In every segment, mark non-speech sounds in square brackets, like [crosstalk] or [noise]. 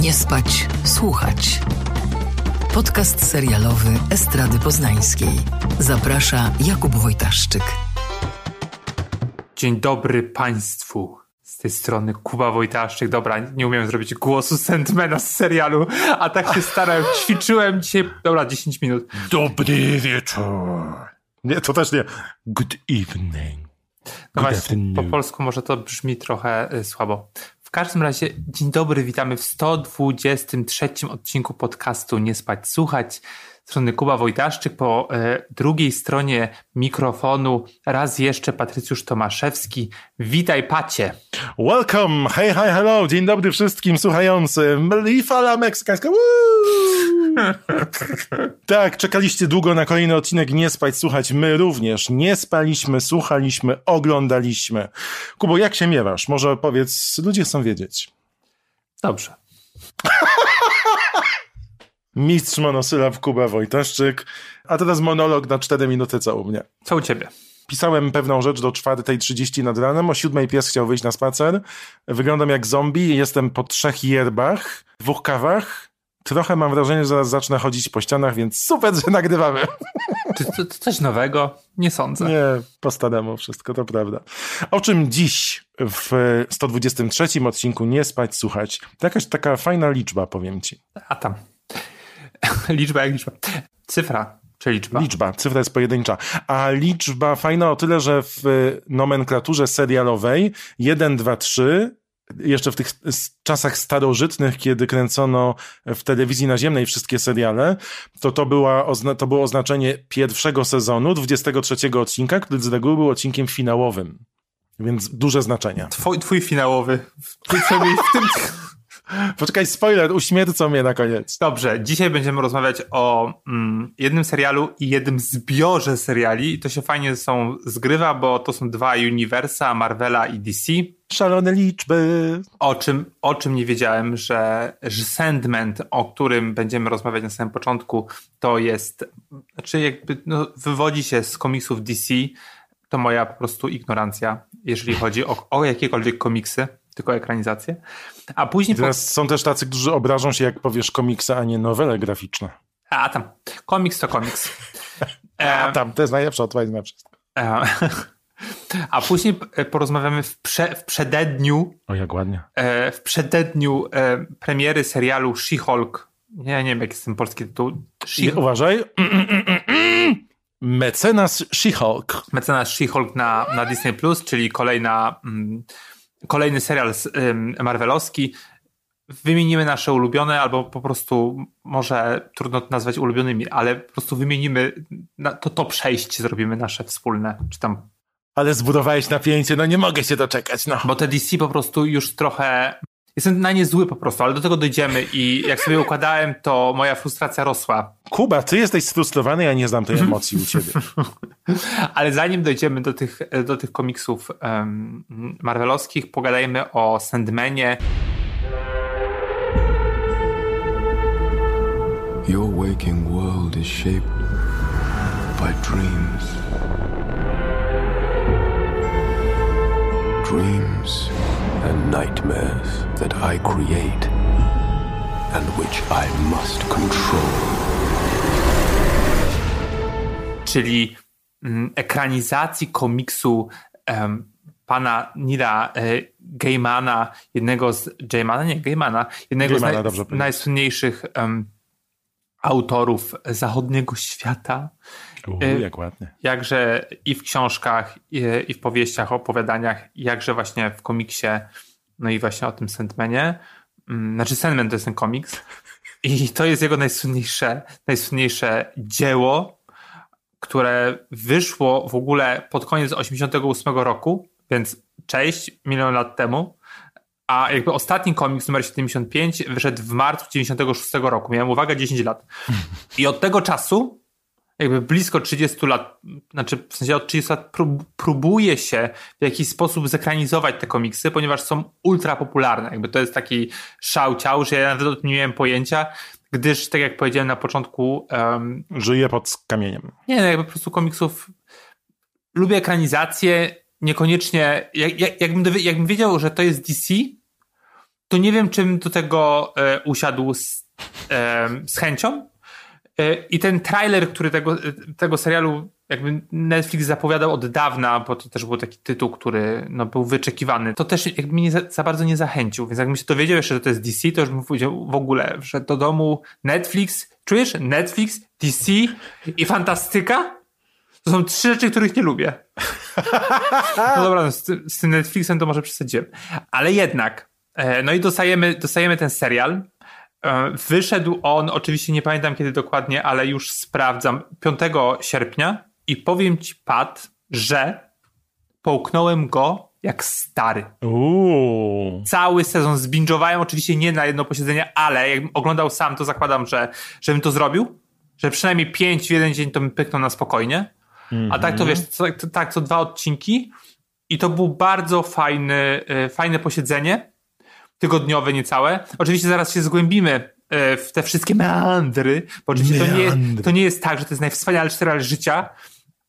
Nie spać, słuchać. Podcast serialowy Estrady Poznańskiej. Zaprasza Jakub Wojtaszczyk. Dzień dobry Państwu. Z tej strony Kuba Wojtaszczyk. Dobra, nie umiem zrobić głosu Sandmana z serialu, a tak się starałem. [laughs] Ćwiczyłem dzisiaj. Dobra, 10 minut. Dobry wieczór. Nie, to też nie. Good evening. No właśnie, po polsku może to brzmi trochę y, słabo. W każdym razie, dzień dobry, witamy w 123 odcinku podcastu Nie spać, słuchać. Strony Kuba Wojtaszczyk, po e, drugiej stronie mikrofonu raz jeszcze Patrycjusz Tomaszewski. Witaj Pacie. Welcome, hey, hi, hello, dzień dobry wszystkim słuchającym. I fala meksykańska. [laughs] tak, czekaliście długo na kolejny odcinek Nie spać, słuchać. My również nie spaliśmy, słuchaliśmy, oglądaliśmy. Kubo, jak się miewasz? Może powiedz, ludzie chcą wiedzieć. Dobrze. Mistrz monosylab Kuba Wojtaszczyk. A teraz monolog na 4 minuty co u mnie. Co u ciebie? Pisałem pewną rzecz do 4.30 nad ranem, o 7.00 pies chciał wyjść na spacer. Wyglądam jak zombie, jestem po trzech yerbach, dwóch kawach. Trochę mam wrażenie, że zaraz zacznę chodzić po ścianach, więc super, że nagrywamy. Czy to, to coś nowego? Nie sądzę. Nie, po staremu wszystko, to prawda. O czym dziś w 123 odcinku Nie spać, słuchać? To jakaś taka fajna liczba, powiem ci. A tam. [laughs] liczba jak liczba. Cyfra, czy liczba? Liczba, cyfra jest pojedyncza. A liczba fajna o tyle, że w nomenklaturze serialowej 1, 2, 3 jeszcze w tych czasach starożytnych, kiedy kręcono w telewizji naziemnej wszystkie seriale, to to, była, to było oznaczenie pierwszego sezonu, 23 odcinka, który z reguły był odcinkiem finałowym. Więc duże znaczenie. Twój, twój finałowy. Twój, w tym... Poczekaj, spoiler, uśmiercą mnie na koniec. Dobrze, dzisiaj będziemy rozmawiać o mm, jednym serialu i jednym zbiorze seriali. I to się fajnie sobą zgrywa, bo to są dwa uniwersa, Marvela i DC. Szalone liczby. O czym, o czym nie wiedziałem, że, że Sandman, o którym będziemy rozmawiać na samym początku, to jest, znaczy jakby no, wywodzi się z komiksów DC. To moja po prostu ignorancja, jeżeli chodzi o, o jakiekolwiek komiksy tylko ekranizację. A później. Teraz po... są też tacy, którzy obrażą się, jak powiesz komiksa, a nie nowele graficzne. A tam. Komiks to komiks. [laughs] a tam, to jest najlepsza odpowiedź na wszystko. E, [laughs] a później porozmawiamy w, prze, w przededniu. O, jak ładnie. E, w przededniu e, premiery serialu She-Hulk. Nie, nie wiem, jaki jest ten polski tytuł. She uważaj. [clears throat] Mecenas She-Hulk. Mecenas She-Hulk na, na Disney Plus, czyli kolejna. Mm, kolejny serial Marvelowski. Wymienimy nasze ulubione, albo po prostu może trudno to nazwać ulubionymi, ale po prostu wymienimy to top 6 zrobimy nasze wspólne, czy tam. Ale zbudowałeś napięcie, no nie mogę się doczekać, no. Bo te DC po prostu już trochę Jestem na nie zły po prostu, ale do tego dojdziemy i jak sobie układałem, to moja frustracja rosła. Kuba, ty jesteś sfrustrowany, ja nie znam tej emocji u ciebie. [laughs] ale zanim dojdziemy do tych, do tych komiksów um, marvelowskich, pogadajmy o Sandmanie. Your waking world is shaped by dreams. Dreams and nightmares that I create and which I must control. Czyli mm, ekranizacji komiksu um, pana Nila e, Gaimana, jednego z Gaimana, nie Gaimana, jednego Gaimana, z, naj, najsłynniejszych um, autorów zachodniego świata. Uh, jak ładnie. Jakże i w książkach, i, i, w powieściach, opowiadaniach, jakże właśnie w komiksie, no i właśnie o tym Sandmanie. Mm, znaczy Sandman to jest ten komiks [laughs] i to jest jego najsłynniejsze, najsłynniejsze dzieło, które wyszło w ogóle pod koniec 88 roku, więc cześć, milion lat temu. A jakby ostatni komiks numer 75 wyszedł w marcu 96 roku. Miałem uwagę 10 lat. [laughs] I od tego czasu jakby blisko 30 lat, znaczy w sensie od 30 lat prób, próbuje się w jakiś sposób zekranizować te komiksy, ponieważ są ultra popularne. Jakby to jest taki szał ciał, że ja nawet nie miałem pojęcia, gdyż tak jak powiedziałem na początku... Um, Żyję pod kamieniem. Nie, no jakby po prostu komiksów lubię ekranizację, niekoniecznie... Jak, jak, jakbym, jakbym wiedział, że to jest DC, to nie wiem, czym do tego e, usiadł z, e, z chęcią. E, I ten trailer, który tego, tego serialu jakby Netflix zapowiadał od dawna, bo to też był taki tytuł, który no, był wyczekiwany, to też jakby mnie za, za, bardzo nie zachęcił. Więc jakbym się dowiedział jeszcze, że to jest DC, to już bym powiedział w ogóle, że do domu Netflix, czujesz? Netflix, DC i fantastyka? To są trzy rzeczy, których nie lubię. [laughs] No dobra, no, z, z tym Netflixem to może przesadziłem. Ale jednak, e, no i dostajemy, dostajemy ten serial. E, wyszedł on, oczywiście nie pamiętam kiedy dokładnie, ale już sprawdzam, 5 sierpnia i powiem ci, Pat, że połknąłem go jak stary. Uuu. Cały sezon zbingowałem, oczywiście nie na jedno posiedzenie, ale jakbym oglądał sam, to zakładam, że żebym to zrobił, że przynajmniej pięć w jeden dzień to mi pyknął na spokojnie. A tak to wiesz, co, to, tak co dwa odcinki i to był bardzo fajny, y, fajne posiedzenie, tygodniowe niecałe. Oczywiście zaraz się zgłębimy y, w te wszystkie meandry, bo oczywiście to nie, to nie jest tak, że to jest najwspanialszy serial życia,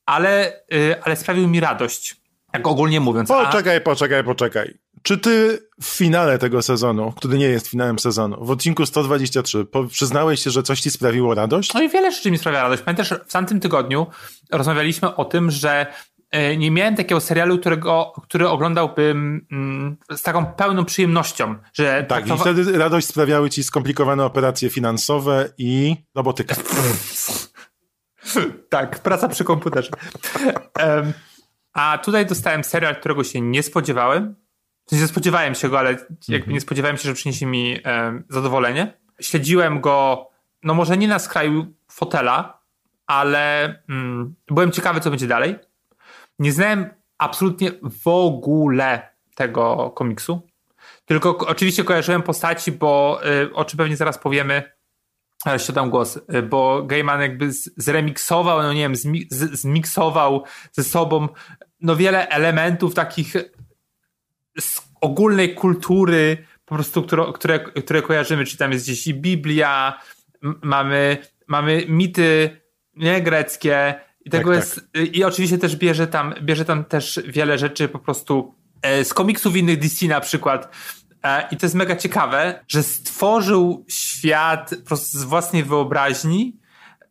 ale, y, ale sprawił mi radość. Jak ogólnie mówiąc. Poczekaj, a... poczekaj, poczekaj. Czy ty w finale tego sezonu, który nie jest finałem sezonu, w odcinku 123, przyznałeś się, że coś ci sprawiło radość? No i wiele rzeczy mi sprawia radość. Pamiętasz, w tamtym tygodniu rozmawialiśmy o tym, że e, nie miałem takiego serialu, którego, który oglądałbym mm, z taką pełną przyjemnością. Że tak, i wtedy radość sprawiały ci skomplikowane operacje finansowe i robotyka. [laughs] tak, praca przy komputerze. Um, a tutaj dostałem serial, którego się nie spodziewałem. Sensie spodziewałem się go, ale jakby mhm. nie spodziewałem się, że przyniesie mi um, zadowolenie. Śledziłem go, no może nie na skraju fotela, ale um, byłem ciekawy, co będzie dalej. Nie znałem absolutnie w ogóle tego komiksu. Tylko oczywiście kojarzyłem postaci, bo y, o czym pewnie zaraz powiemy, ale jeszcze dam głos, y, bo Gaiman jakby zremiksował, no nie wiem, zmiksował ze sobą no wiele elementów takich z ogólnej kultury, po prostu, które, które, które kojarzymy, czy tam jest gdzieś i Biblia, mamy, mamy mity nie, greckie i tego tak, jest, tak. i oczywiście też bierze tam, bierze tam też wiele rzeczy po prostu e, z komiksów innych DC na przykład, E, I to jest mega ciekawe, że stworzył świat po prostu z własnej wyobraźni,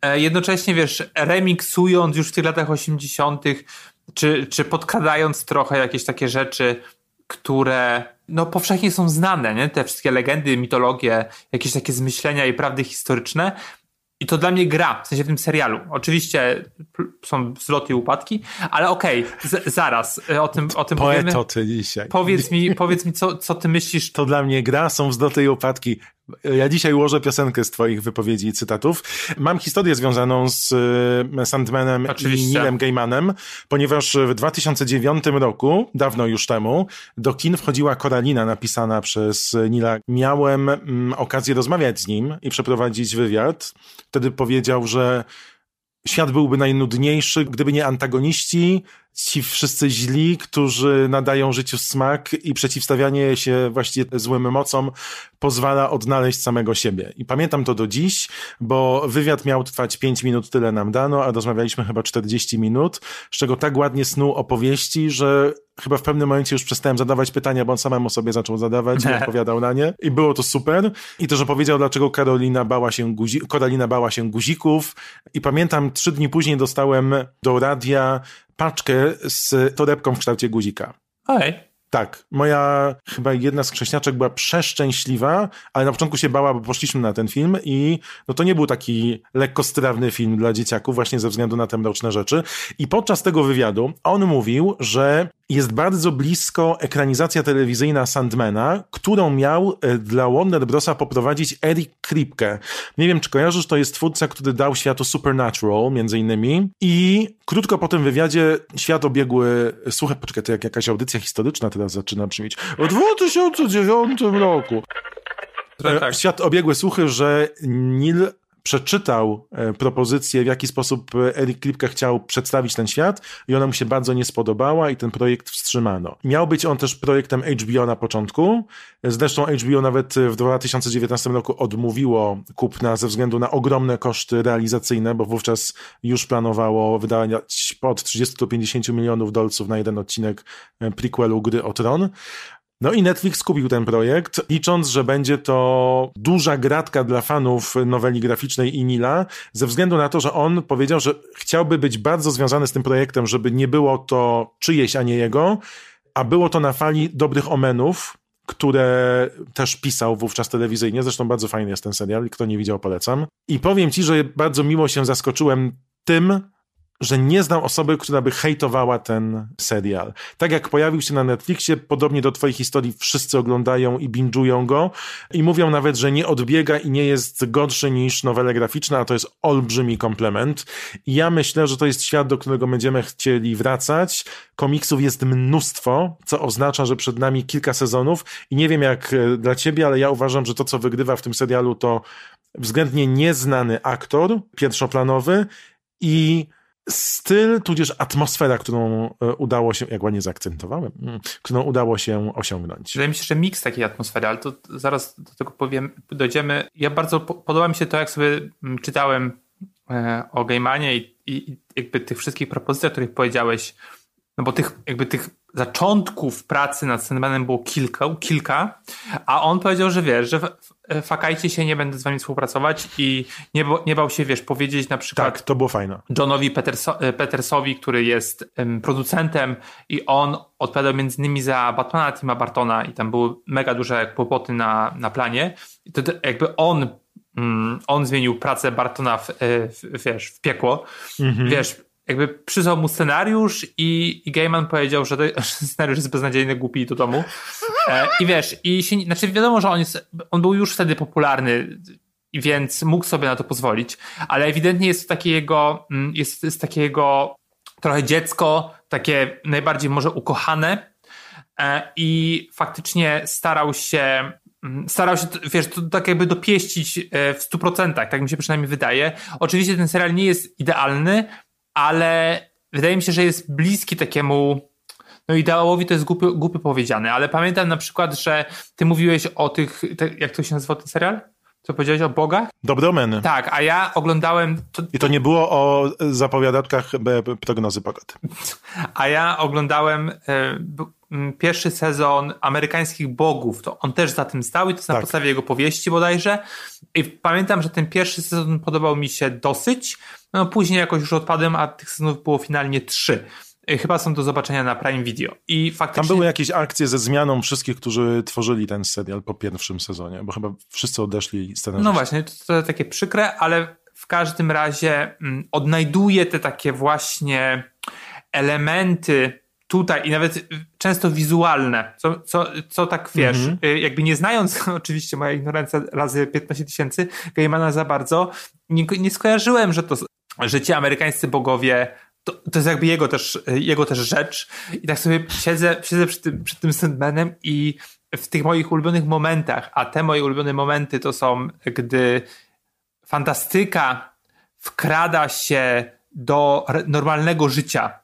e, jednocześnie, wiesz, remiksując już w tych latach 80., czy, czy podkradając trochę jakieś takie rzeczy, które no powszechnie są znane, nie? Te wszystkie legendy, mitologie, jakieś takie zmyślenia i prawdy historyczne, i to dla mnie gra, w sensie w tym serialu. Oczywiście są wzloty i upadki, ale okej, okay, zaraz e, o tym, o tym Poeto powiemy. ty dzisiaj. Powiedz mi, powiedz mi co, co ty myślisz. To dla mnie gra, są wzloty i upadki. Ja dzisiaj ułożę piosenkę z twoich wypowiedzi i cytatów. Mam historię związaną z e, Sandmanem Oczywiście. i Nilem Gaimanem, ponieważ w 2009 roku, dawno już temu, do kin wchodziła Koralina napisana przez Nila. Miałem mm, okazję rozmawiać z nim i przeprowadzić wywiad. Wtedy powiedział, że świat byłby najnudniejszy, gdyby nie antagoniści, ci wszyscy źli, którzy nadają życiu smak i przeciwstawianie się właściwie złym mocom pozwala odnaleźć samego siebie. I pamiętam to do dziś, bo wywiad miał trwać 5 minut, tyle nam dano, a rozmawialiśmy chyba 40 minut, z czego tak ładnie snuł opowieści, że chyba w pewnym momencie już przestałem zadawać pytania, bo on samemu sobie zaczął zadawać i odpowiadał na nie. I było to super. I to, że powiedział, dlaczego Karolina bała się, guzi Karolina bała się guzików. I pamiętam, trzy dni później dostałem do radia paczkę z torebką w kształcie guzika. Oj. Tak, moja chyba jedna z krześniaczek była przeszczęśliwa, ale na początku się bała, bo poszliśmy na ten film i no to nie był taki lekkostrawny film dla dzieciaków właśnie ze względu na te mroczne rzeczy. I podczas tego wywiadu on mówił, że jest bardzo blisko ekranizacja telewizyjna Sandmana, którą miał e, dla Warner Brosa poprowadzić Eric Kripke. Nie wiem, czy kojarzysz, to jest twórca, który dał światu Supernatural, między innymi. I krótko po tym wywiadzie świat obiegły, słuchaj, poczekaj, to jak jakaś audycja historyczna teraz zaczyna brzmieć. W 2009 roku. Tak, tak. Świat obiegły słuchy, że Neil przeczytał e, propozycję, w jaki sposób e, Eric Klipke chciał przedstawić ten świat i ona mu się bardzo nie spodobała i ten projekt wstrzymano. Miał być on też projektem HBO na początku, zresztą HBO nawet w 2019 roku odmówiło kupna ze względu na ogromne koszty realizacyjne, bo wówczas już planowało wydać pod 30 do 50 milionów dolców na jeden odcinek e, prequelu Gry o Tron. No i Netflix kupił ten projekt, licząc, że będzie to duża gratka dla fanów noweli graficznej i Nila, ze względu na to, że on powiedział, że chciałby być bardzo związany z tym projektem, żeby nie było to czyjeś, a nie jego, a było to na fali dobrych omenów, które też pisał wówczas telewizyjnie. Zresztą bardzo fajny jest ten serial. Kto nie widział, polecam. I powiem ci, że bardzo miło się zaskoczyłem tym, że nie znam osoby, która by hejtowała ten serial. Tak jak pojawił się na Netflixie, podobnie do twojej historii, wszyscy oglądają i binge'ują go i mówią nawet, że nie odbiega i nie jest gorszy niż nowele graficzne, a to jest olbrzymi komplement. I ja myślę, że to jest świat, do którego będziemy chcieli wracać. Komiksów jest mnóstwo, co oznacza, że przed nami kilka sezonów i nie wiem jak e, dla ciebie, ale ja uważam, że to, co wygrywa w tym serialu, to względnie nieznany aktor pierwszoplanowy i styl, tudzież atmosfera, którą e, udało się, jak ładnie zaakcentowałem, mm, którą udało się osiągnąć. Wydaje mi się, że miks takiej atmosfery, ale to zaraz do tego powiem, dojdziemy. Ja bardzo podoba mi się to, jak sobie mm, czytałem e, o Gaimanie i, i jakby tych wszystkich propozycjach, o których powiedziałeś, no bo tych jakby tych zaczątków pracy nad Sandmanem było kilka, kilka, a on powiedział, że wiesz, że fakajcie się, nie będę z wami współpracować i nie, nie bał się, wiesz, powiedzieć na przykład... Tak, to było fajne. Johnowi Peterso Petersowi, który jest um, producentem i on odpowiadał między innymi za Batmana Tima Bartona i tam były mega duże kłopoty na, na planie. I to jakby on mm, on zmienił pracę Bartona w, e, w, wiesz, w piekło. Mhm. Wiesz, jakby przysłał mu scenariusz i, i Gaiman powiedział, że, to, [laughs] że scenariusz jest beznadziejny, głupi do domu. E, I wiesz, i się, znaczy wiadomo, że on, jest, on był już wtedy popularny, więc mógł sobie na to pozwolić, ale ewidentnie jest takie jego, mm, jest, jest takie jego trochę dziecko, takie najbardziej może ukochane e, i faktycznie starał się mm, starał się, wiesz, to tak jakby dopieścić e, w 100%, tak mi się przynajmniej wydaje. Oczywiście ten serial nie jest idealny, ale wydaje mi się, że jest bliski takiemu no ideałowi to jest głupy, głupy powiedziane, ale pamiętam na przykład, że ty mówiłeś o tych, te, jak to się nazywa ten serial? Co powiedziałeś o bogach? Dobromeny. Tak, a ja oglądałem... To... I to nie było o zapowiadatkach prognozy pogody. A ja oglądałem e, pierwszy sezon amerykańskich bogów. To on też za tym stał i to jest na tak. podstawie jego powieści bodajże. I pamiętam, że ten pierwszy sezon podobał mi się dosyć. No później jakoś już odpadłem, a tych sezonów było finalnie trzy. Y, chyba są do zobaczenia na Prime Video. I faktycznie... Tam były jakieś akcje ze zmianą wszystkich, którzy tworzyli ten serial po pierwszym sezonie, bo chyba wszyscy odeszli scenariusze. No właśnie, to, to takie przykre, ale w każdym razie mm, odnajduje te takie właśnie elementy tutaj i nawet często wizualne, co, co, co tak wiesz, mm -hmm. jakby nie znając [laughs] oczywiście moja ignorancja razy 15 tysięcy Gaimana za bardzo, nie, nie skojarzyłem, że to że ci amerykańscy bogowie to, to jest jakby jego też, jego też rzecz. I tak sobie siedzę, siedzę przy tym, przy tym Sandmanem i w tych moich ulubionych momentach, a te moje ulubione momenty to są, gdy fantastyka wkrada się do normalnego życia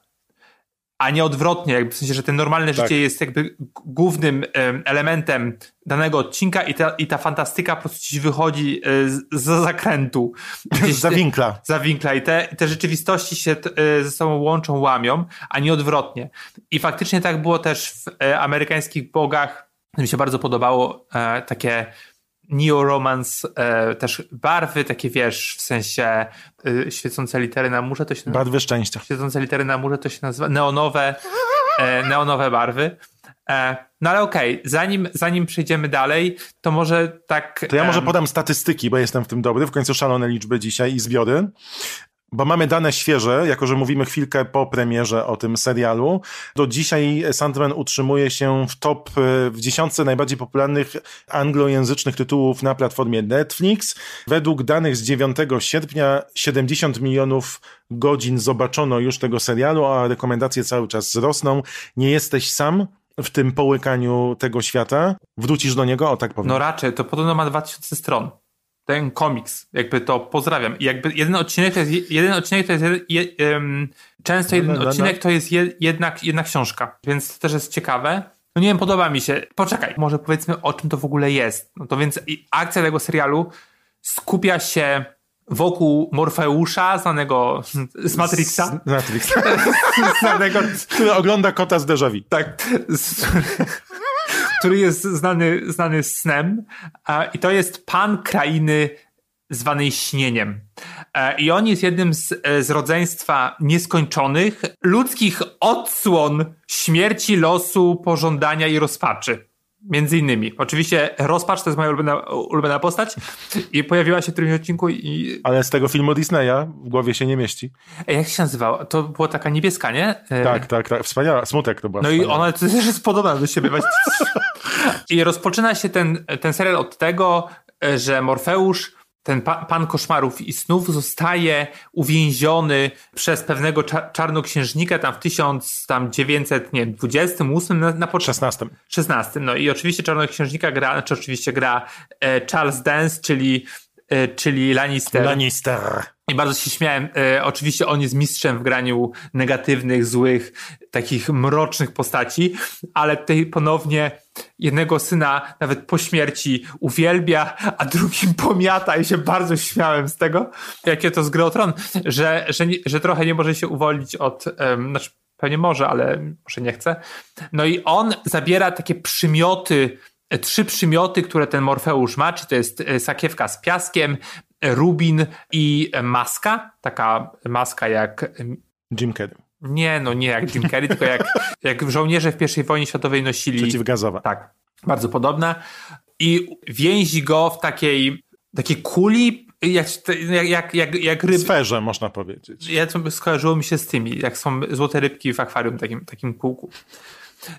a nie odwrotnie, jakby w sensie, że ten normalne tak. życie jest jakby głównym elementem danego odcinka i ta, i ta fantastyka po prostu ci wychodzi e, z, zakrętu. [laughs] za winkla. Za winkla i te, te rzeczywistości się e, ze sobą łączą, łamią, a nie odwrotnie. I faktycznie tak było też w e, amerykańskich bogach. Mi się bardzo podobało takie neo-romance, e, też barwy, takie wiesz, w sensie e, świecące litery na murze to się nazywa. Barwy szczęścia. Świecące litery na murze to się nazywa. Neonowe, e, neonowe barwy. E, no ale okej, okay, zanim, zanim przejdziemy dalej, to może tak... To ja może podam statystyki, bo jestem w tym dobry, w końcu szalone liczby dzisiaj i zbiory bo mamy dane świeże, jako że mówimy chwilkę po premierze o tym serialu. Do dzisiaj Sandman utrzymuje się w top e, w dziesiątce najbardziej popularnych anglojęzycznych tytułów na platformie Netflix. Według danych z 9 sierpnia 70 milionów godzin zobaczono już tego serialu, a rekomendacje cały czas rosną. Nie jesteś sam w tym połykaniu tego świata. Wrócisz do niego? O tak powiem. No raczej, to podobno ma 2000 stron ten komiks, jakby to pozdrawiam. I jakby jeden odcinek to jest, jeden odcinek to jest, je, um, często jeden no, no, odcinek to jest je, jednak jedna książka, więc to też jest ciekawe. No nie wiem, podoba mi się. Poczekaj, może powiedzmy o czym to w ogóle jest. No to więc akcja tego serialu skupia się wokół Morfeusza, znanego z Matrixa. Z Matrixa. [laughs] znanego... Który ogląda kota z. Tak. Który jest znany, znany snem i to jest pan krainy zwanej śnieniem. E, I on jest jednym z, e, z rodzeństwa nieskończonych, ludzkich odsłon śmierci, losu, pożądania i rozpaczy. Między innymi. Oczywiście Rozpacz to jest moja ulubiona, ulubiona postać i pojawiła się w którymś odcinku i... Ale z tego filmu Disneya w głowie się nie mieści. Ej, jak się nazywał? To była taka niebieska, nie? E, tak, tak, tak. Wspaniała. Smutek to była. No wspaniała. i ona też jest podobna do siebie. [laughs] I rozpoczyna się ten, ten serial od tego, że Morfeusz ten pa, pan koszmarów i snów zostaje uwięziony przez pewnego cza, czarnoksiężnika tam w 1928 na, na początku. 16. 16. No i oczywiście czarnoksiężnika gra, znaczy oczywiście gra e, Charles Dance, czyli, e, czyli Lannister. Lannister. I bardzo się śmiałem. E, oczywiście on jest mistrzem w graniu negatywnych, złych, takich mrocznych postaci, ale tutaj ponownie jednego syna nawet po śmierci uwielbia, a drugim pomiata i się bardzo śmiałem z tego, jakie to z gry o tron, że, że, że trochę nie może się uwolnić od, um, znaczy pewnie może, ale może nie chce. No i on zabiera takie przymioty, trzy przymioty, które ten Morfeusz ma, czy to jest e, sakiewka z piaskiem, rubin i maska, taka maska jak... Jim Carrey. Nie, no nie jak Jim Carrey, tylko jak, [laughs] jak żołnierze w I wojnie światowej nosili... Przeciwgazowa. Tak, bardzo podobna. I więzi go w takiej, takiej kuli, jak, jak, jak, jak ryby. Sferze, można powiedzieć. Ja to skojarzyło mi się z tymi, jak są złote rybki w akwarium, takim, takim kółku.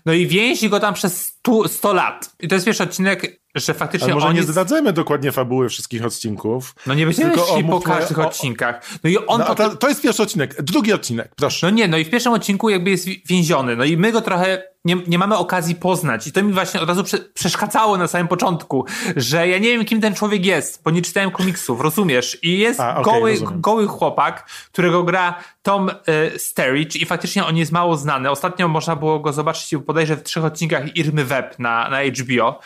No i więzi go tam przez 100, 100 lat. I to jest pierwszy odcinek, że faktycznie Ale może on nie zdradzamy dokładnie fabuły wszystkich odcinków. No nie będziemy tylko szli po każdych o- odcinkach. No i on No, potem... to, to jest pierwszy odcinek. Drugi odcinek, proszę. No nie, no i w pierwszym odcinku jakby jest więziony. No i my go trochę nie, nie mamy okazji poznać. I to mi właśnie od razu prze, przeszkadzało na samym początku, że ja nie wiem, kim ten człowiek jest, bo nie czytałem komiksów, rozumiesz? I jest A, okej, goły, rozumiem. goły chłopak, którego gra Tom Sturridge i faktycznie on jest mało znany. Ostatnio można było go zobaczyć bodajże w trzech odcinkach Irmy Web na, na HBO.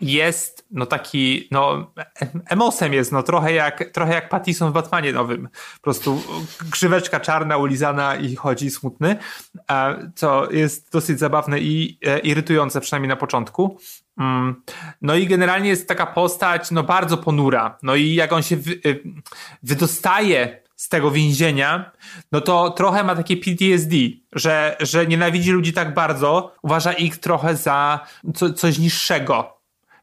Jest, no taki, no, em- emosem jest, no trochę jak, trochę jak Pattison w Batmanie nowym. Po prostu grzyweczka czarna, ulizana i chodzi smutny, co jest dosyć zabawne i e, irytujące, przynajmniej na początku. Mm. No i generalnie jest taka postać, no bardzo ponura. No i jak on się wy, y, wydostaje z tego więzienia, no to trochę ma takie PTSD, że, że nienawidzi ludzi tak bardzo, uważa ich trochę za co, coś niższego.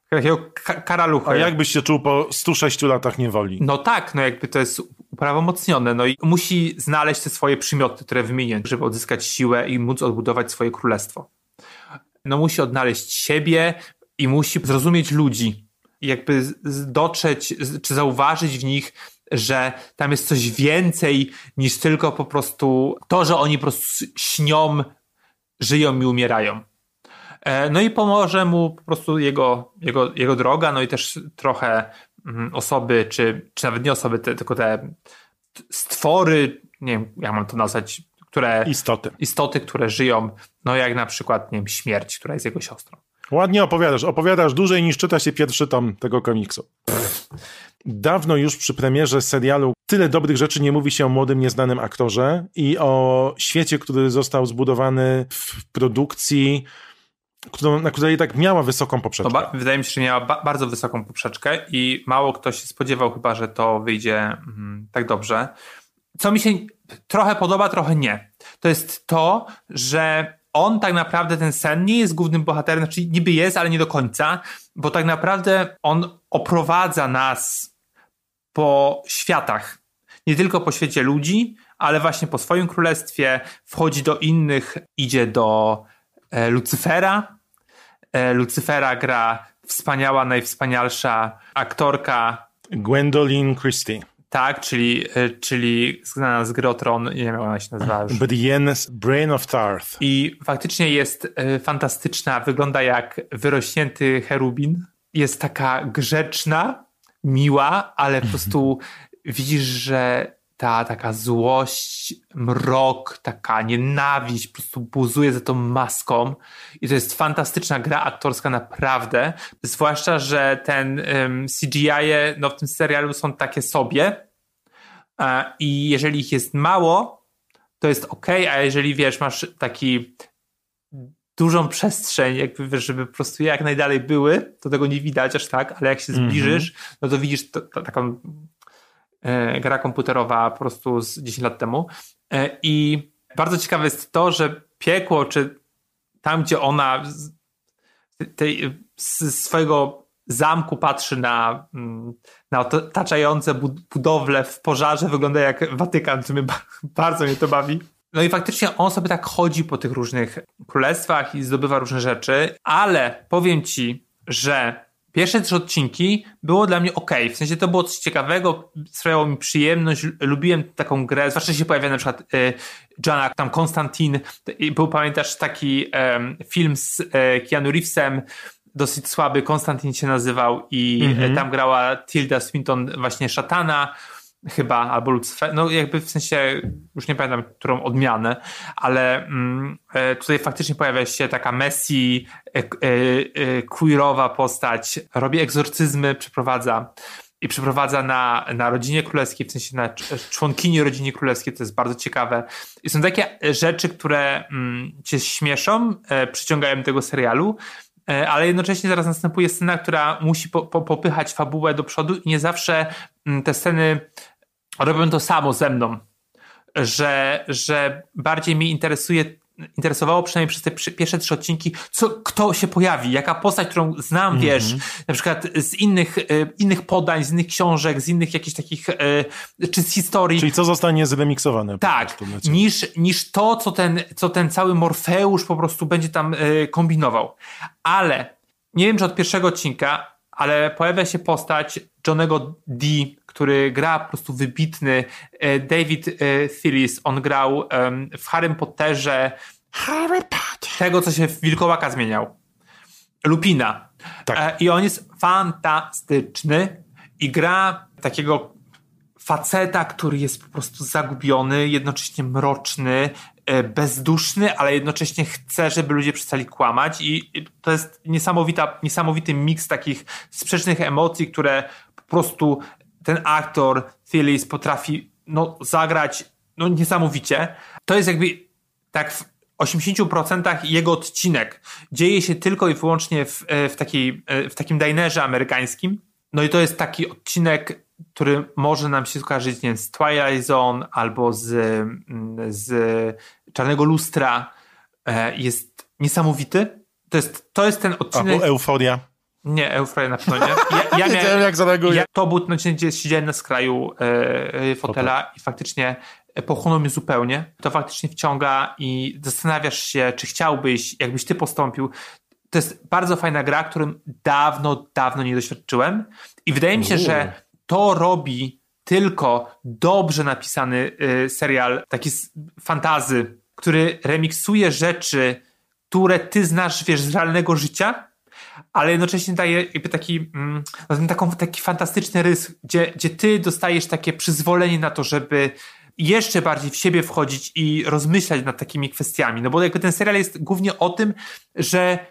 Takiego ka- karalucha. A jak byś się czuł po 106 latach niewoli? No tak, no jakby to jest uprawomocnione, no i musi znaleźć te swoje przymioty, które wymienię, żeby odzyskać siłę i móc odbudować swoje królestwo. No musi odnaleźć siebie i musi zrozumieć ludzi. I jakby dotrzeć, czy zauważyć w nich, że tam jest coś więcej niż tylko po prostu to, że oni po prostu śnią, żyją i umierają. E, No i pomoże mu po prostu jego, jego, jego droga, no i też trochę mm, osoby, czy, czy nawet nie osoby, te, tylko te stwory, nie wiem, jak mam to nazwać, które, Istoty. istoty, które żyją, no jak na przykład, nie wiem, śmierć, która jest jego siostrą. Ładnie opowiadasz. Opowiadasz dłużej niż czyta się pierwszy tom tego komiksu. [laughs] Dawno już przy premierze serialu tyle dobrych rzeczy nie mówi się o młodym, nieznanym aktorze i o świecie, który został zbudowany w produkcji, którą, na której tak miała wysoką poprzeczkę. ba- wydaje mi się, że miała ba- bardzo wysoką poprzeczkę i mało kto się spodziewał chyba, że to wyjdzie mm, tak dobrze. Co mi się trochę podoba, trochę nie. To jest to, że on tak naprawdę, ten sen, nie jest głównym bohaterem, znaczy niby jest, ale nie do końca, bo tak naprawdę on oprowadza nas po światach. Nie tylko po świecie ludzi, ale właśnie po swoim królestwie, wchodzi do innych, idzie do e, Lucyfera. E, Lucyfera gra wspaniała, najwspanialsza aktorka, Gwendolyn Christie. Tak, czyli, e, czyli znana z gry o Tron, nie wiem jak ona się nazywa już. Brienne's Brain of Tarth. I faktycznie jest e, fantastyczna, wygląda jak wyrośnięty cherubin. Jest taka grzeczna, miła, ale po prostu [laughs] widzisz, że ta taka złość, mrok, taka nienawiść po prostu buzuje za tą maską i to jest fantastyczna gra aktorska naprawdę, zwłaszcza, że ten um, CGI -e, no w tym serialu są takie sobie i jeżeli ich jest mało, to jest ok, a jeżeli wiesz, masz taki dużą przestrzeń, jakby wiesz, żeby po prostu jak najdalej były, to tego nie widać aż tak, ale jak się mhm. zbliżysz, mm -hmm. no to widzisz to, to, taką e, gra komputerowa po prostu z 10 lat temu. E, I bardzo ciekawe jest to, że piekło, czy tam, gdzie ona z, tej, z swojego zamku patrzy na, mm, na otaczające budowle w pożarze, wygląda jak Watykan, co mnie bardzo mnie to bawi. No i faktycznie on sobie tak chodzi po tych różnych królestwach i zdobywa różne rzeczy, ale powiem ci, że pierwsze trzy odcinki było dla mnie ok. W sensie to było coś ciekawego, sprawiało mi przyjemność, lubiłem taką grę, zwłaszcza się pojawia na przykład y, Johna, tam Konstantin, był pamiętasz taki film z y, Keanu Reevesem, dosyć słaby, Konstantin się nazywał i mm-hmm. tam grała Tilda Swinton właśnie szatana, chyba, albo Lucyfer, no jakby w sensie, już nie pamiętam, którą odmianę, ale mm, e, tutaj faktycznie pojawia się taka Messi, e, e, queerowa postać, robi egzorcyzmy, przeprowadza i przeprowadza na, na rodzinie królewskiej, w sensie na członkini rodziny królewskiej, to jest bardzo ciekawe. I są takie rzeczy, które mm, cię śmieszą, e, przyciągają tego serialu, e, ale jednocześnie zaraz następuje scena, która musi po, po, popychać fabułę do przodu i nie zawsze mm, te sceny robią to samo ze mną, że, że bardziej mi interesuje interesowało przynajmniej przez te pierwsze trzy odcinki, co, kto się pojawi, jaka postać, którą znam, mm -hmm. wiesz, na przykład z innych, e, innych podań, z innych książek, z innych jakichś takich, e, czy z historii. Czyli co zostanie zremiksowane. Tak, niż, niż to, co ten, co ten cały Morfeusz po prostu będzie tam e, kombinował. Ale nie wiem, czy od pierwszego odcinka, ale pojawia się postać Johnego D, który gra po prostu wybitny. E, David e, Thillis, on grał w Harry Potterze Harry Potter. tego, co się w Wilkołaka zmieniał. Lupina. Tak. E, I on jest fantastyczny i gra takiego faceta, który jest po prostu zagubiony, jednocześnie mroczny, bezduszny, ale jednocześnie chce, żeby ludzie przestali kłamać i to jest niesamowita, niesamowity miks takich sprzecznych emocji, które po prostu ten aktor Phyllis potrafi no, zagrać no, niesamowicie. To jest jakby tak w 80% jego odcinek dzieje się tylko i wyłącznie w, e, w, takiej, e, w takim dinerze amerykańskim. No i to jest taki odcinek, który może nam się skojarzyć nie wiem, z Twilight Zone albo z, mm, z Czarnego Lustra. E, jest niesamowity. To jest, to jest ten odcinek. Albo Euforia. Nie, Euforia na pewno nie. Ja, ja [laughs] miałem, jak zareaguje. Ja, to był ten odcinek, gdzie siedziałem na skraju e, fotela i faktycznie pochłonął mnie zupełnie. To faktycznie wciąga i zastanawiasz się, czy chciałbyś, jakbyś ty postąpił. To jest bardzo fajna gra, którym dawno, dawno nie doświadczyłem. I wydaje mi się, że to robi tylko dobrze napisany y, serial, taki fantazy, który remiksuje rzeczy, które ty znasz, wiesz, z realnego życia, ale jednocześnie daje jakby taki, mm, taką, taki fantastyczny rys, gdzie, gdzie ty dostajesz takie przyzwolenie na to, żeby jeszcze bardziej w siebie wchodzić i rozmyślać nad takimi kwestiami. No bo jakby ten serial jest głównie o tym, że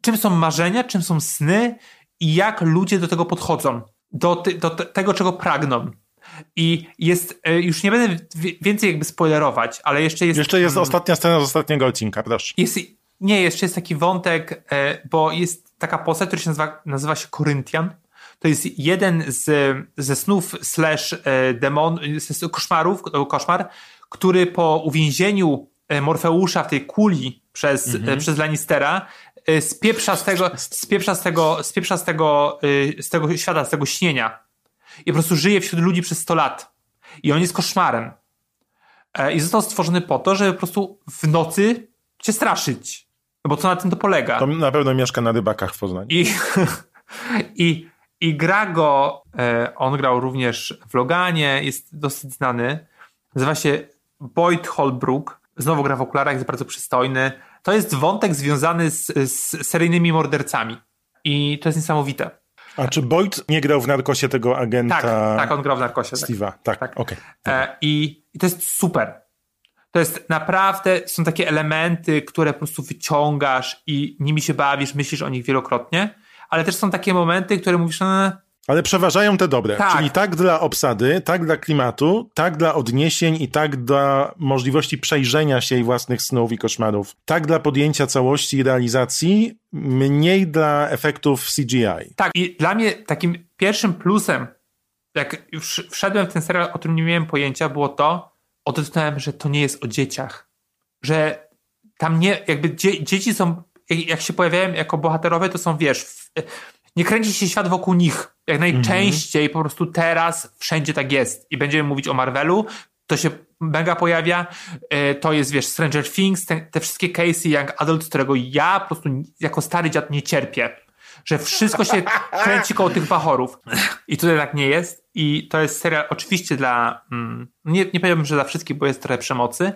czym są marzenia, czym są sny i jak ludzie do tego podchodzą, do, ty, do tego, czego pragną. I jest, e, już nie będę więcej jakby spoilerować, ale jeszcze jest... Jeszcze jest mm, ostatnia scena z ostatniego odcinka, proszę. Jest, nie, jeszcze jest taki wątek, e, bo jest taka postać, która się nazywa, nazywa się Koryntian. To jest jeden z, ze snów slash e, demon, koszmarów, koszmar, który po uwięzieniu Morfeusza w tej kuli przez, mhm. przez Lannistera spieprza z tego, spieprza z tego, spieprza z tego, z tego świata, z tego śnienia i po prostu żyje wśród ludzi przez 100 lat. I on jest koszmarem. E, I został stworzony po to, żeby po prostu w nocy cię straszyć. No bo co na tym to polega? To na pewno mieszka na rybakach w Poznaniu. I, [laughs] i, i gra go, e, on grał również w Loganie, jest dosyć znany. Nazywa się Boyd Holbrook. Znowu gra w okularach, jest bardzo przystojny. To jest wątek związany z, z seryjnymi mordercami. I to jest niesamowite. A czy Boyd nie grał w Narkosie tego agenta? Tak, tak on grał w Narkosie. Tak. Steve'a, tak, tak. okej. Okay. E, I, I to jest super. To jest naprawdę, są takie elementy, które po prostu wyciągasz i nimi się bawisz, myślisz o nich wielokrotnie, ale też są takie momenty, które mówisz, no, Ale przeważają te dobre. Tak. Czyli tak dla obsady, tak dla klimatu, tak dla odniesień i tak dla możliwości przejrzenia się i własnych snów i koszmarów. Tak dla podjęcia całości i realizacji, mniej dla efektów CGI. Tak, i dla mnie takim pierwszym plusem, jak już wszedłem w ten serial, o którym nie miałem pojęcia, było to, odknąłem, że to nie jest o dzieciach. Że tam nie, jakby dzie, dzieci są, jak, jak się pojawiają jako bohaterowie, to są, wiesz, w, nie kręci się świat wokół nich. Jak najczęściej po prostu teraz wszędzie tak jest. I będziemy mówić o Marvelu, to się mega pojawia. E, To jest, wiesz, Stranger Things, te, te wszystkie case'y Young Adult, którego ja po prostu jako stary dziad nie cierpię. Że wszystko się [laughs] kręci koło tych bachorów. I tutaj tak nie jest. I to jest serial oczywiście dla, mm, nie, nie powiem, że dla wszystkich, bo jest trochę przemocy,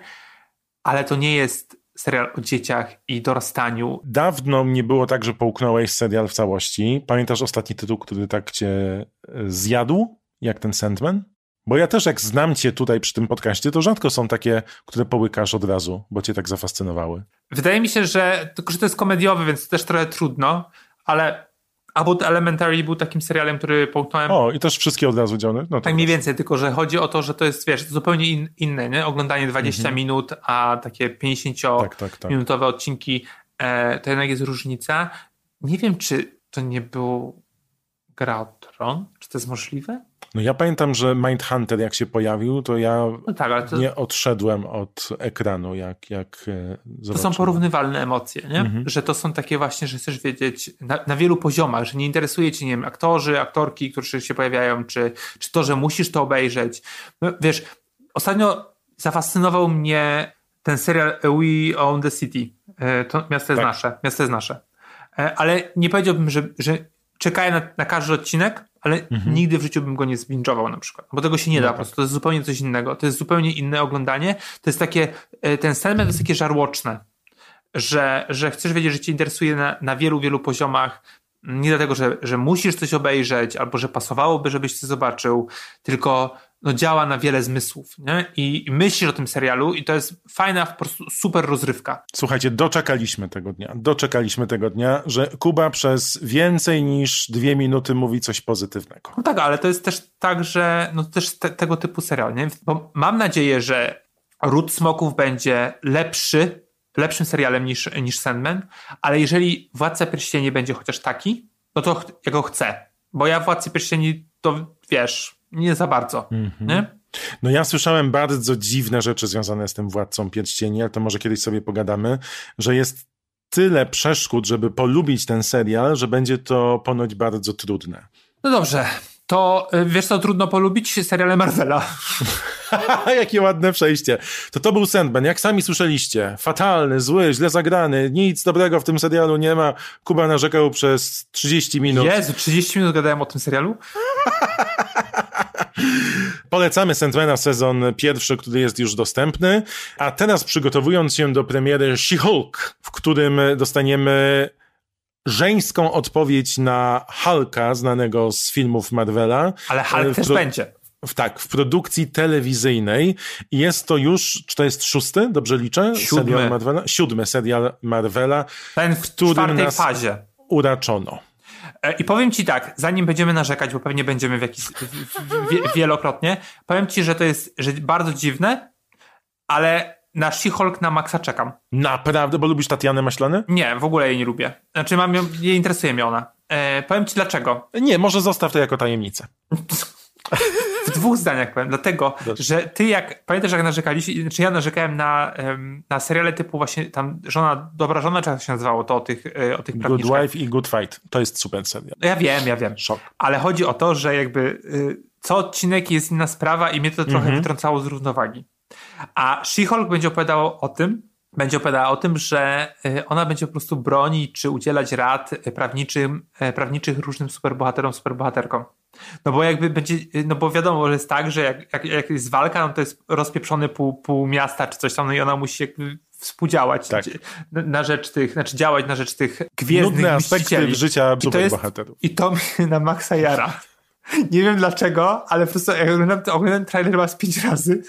ale to nie jest serial o dzieciach i dorastaniu. Dawno nie było tak, że połknąłeś serial w całości. Pamiętasz ostatni tytuł, który tak cię e, zjadł, jak ten Sandman? Bo ja też jak znam cię tutaj przy tym podcaście, to rzadko są takie, które połykasz od razu, bo cię tak zafascynowały. Wydaje mi się, że tylko, że to jest komediowy, więc też trochę trudno, ale About Elementary był takim serialem, który połknąłem O, i też wszystkie od razu działane. No tak mniej więcej, tylko że chodzi o to, że to jest, wiesz, zupełnie in, inne, nie? Oglądanie 20 minut, a takie 50-minutowe Tak, tak, tak. odcinki, e, to jednak jest różnica. Nie wiem, czy to nie był Gra o Tron? Czy to jest możliwe? No ja pamiętam, że Mindhunter jak się pojawił, to ja No tak, to, nie odszedłem od ekranu, jak, jak e, to są zobaczyłem. porównywalne emocje, nie? Mhm. Że to są takie właśnie, że chcesz wiedzieć na, na wielu poziomach, że nie interesuje cię, nie wiem, aktorzy, aktorki, którzy się pojawiają, czy, czy to, że musisz to obejrzeć. No, wiesz, ostatnio zafascynował mnie ten serial We Own the City. E, To miasto jest Tak. nasze. Miasto jest nasze. E, Ale nie powiedziałbym, że, że czekaję na, na każdy odcinek, ale nigdy w życiu bym go nie zbingował na przykład. Bo tego się nie da po prostu. To jest zupełnie coś innego. To jest zupełnie inne oglądanie. To jest takie, e, ten Sandman to jest takie żarłoczne że, że chcesz wiedzieć, że cię interesuje na, na wielu, wielu poziomach. Nie dlatego, że, że musisz coś obejrzeć, albo że pasowałoby, żebyś to zobaczył, tylko no, działa na wiele zmysłów. Nie? I, I myślisz o tym serialu, i to jest fajna, po prostu super rozrywka. Słuchajcie, doczekaliśmy tego dnia. Doczekaliśmy tego dnia, że Kuba przez więcej niż dwie minuty mówi coś pozytywnego. No tak, ale to jest też tak, że no też te, tego typu serial, nie? Bo mam nadzieję, że Ród Smoków będzie lepszy, lepszym serialem niż, niż Sandman, ale jeżeli Władca Pierścieni będzie chociaż taki, no to ja go chcę. Bo ja Władcy Pierścieni to, wiesz, nie za bardzo, nie? No ja słyszałem bardzo dziwne rzeczy związane z tym Władcą Pierścieni, ale to może kiedyś sobie pogadamy, że jest tyle przeszkód, żeby polubić ten serial, że będzie to ponoć bardzo trudne. No dobrze, to y, wiesz co trudno polubić? Seriale Marvela. [laughs] Jakie ładne przejście. To to był Sandman, jak sami słyszeliście. Fatalny, zły, źle zagrany, nic dobrego w tym serialu nie ma. Kuba narzekał przez 30 minut. Jezu, 30 minut gadałem o tym serialu? [laughs] Polecamy Sandmana sezon pierwszy, który jest już dostępny. A teraz przygotowując się do premiery She-Hulk, w którym dostaniemy żeńską odpowiedź na Hulka, znanego z filmów Marvela. Ale Hulk W też pro- będzie. W, tak, w produkcji telewizyjnej. Jest to już, czy to jest szósty, dobrze liczę? Siódmy. Serial Marvela? Siódmy serial Marvela. Ten w którym czwartej nas- fazie. Uraczono. E, I powiem ci tak, zanim będziemy narzekać, bo pewnie będziemy w jakiś, w, w, wie- wielokrotnie, powiem ci, że to jest że bardzo dziwne, ale na She-Hulk na maksa czekam. Naprawdę, bo lubisz Tatianę Maślany? Nie, w ogóle jej nie lubię. Znaczy, mam ją, nie interesuje mnie ona. E, powiem ci dlaczego. Nie, może zostaw to jako tajemnicę. [laughs] W dwóch zdaniach powiem. Dlatego, Dobrze. że ty jak, pamiętasz jak narzekaliście, czy ja narzekałem na, na seriale typu właśnie tam żona, dobra żona, czy jak się nazywało, to o tych, e, o tych Good. Wife i Good Fight. To jest super serial. No Ja wiem, ja wiem. Szok. Ale chodzi o to, że jakby y, co odcinek jest inna sprawa i mnie to trochę Mhm. wytrącało z równowagi. A She-Hulk będzie opowiadało o tym, będzie opowiadała o tym, że y, ona będzie po prostu bronić czy udzielać rad prawniczym, y, prawniczych różnym superbohaterom, superbohaterkom. No bo jakby będzie, no bo wiadomo, że jest tak, że jak, jak, jak jest walka, no to jest rozpieprzony pół, pół miasta czy coś tam, no i ona musi jakby współdziałać Tak. na, rzecz tych, znaczy działać na rzecz tych gwiezdnych Nudne aspekty życia I to jest, superbohaterów. I to mnie na maksa jara. Nie wiem dlaczego, ale po prostu jak oglądam, oglądam trailer z pięć razy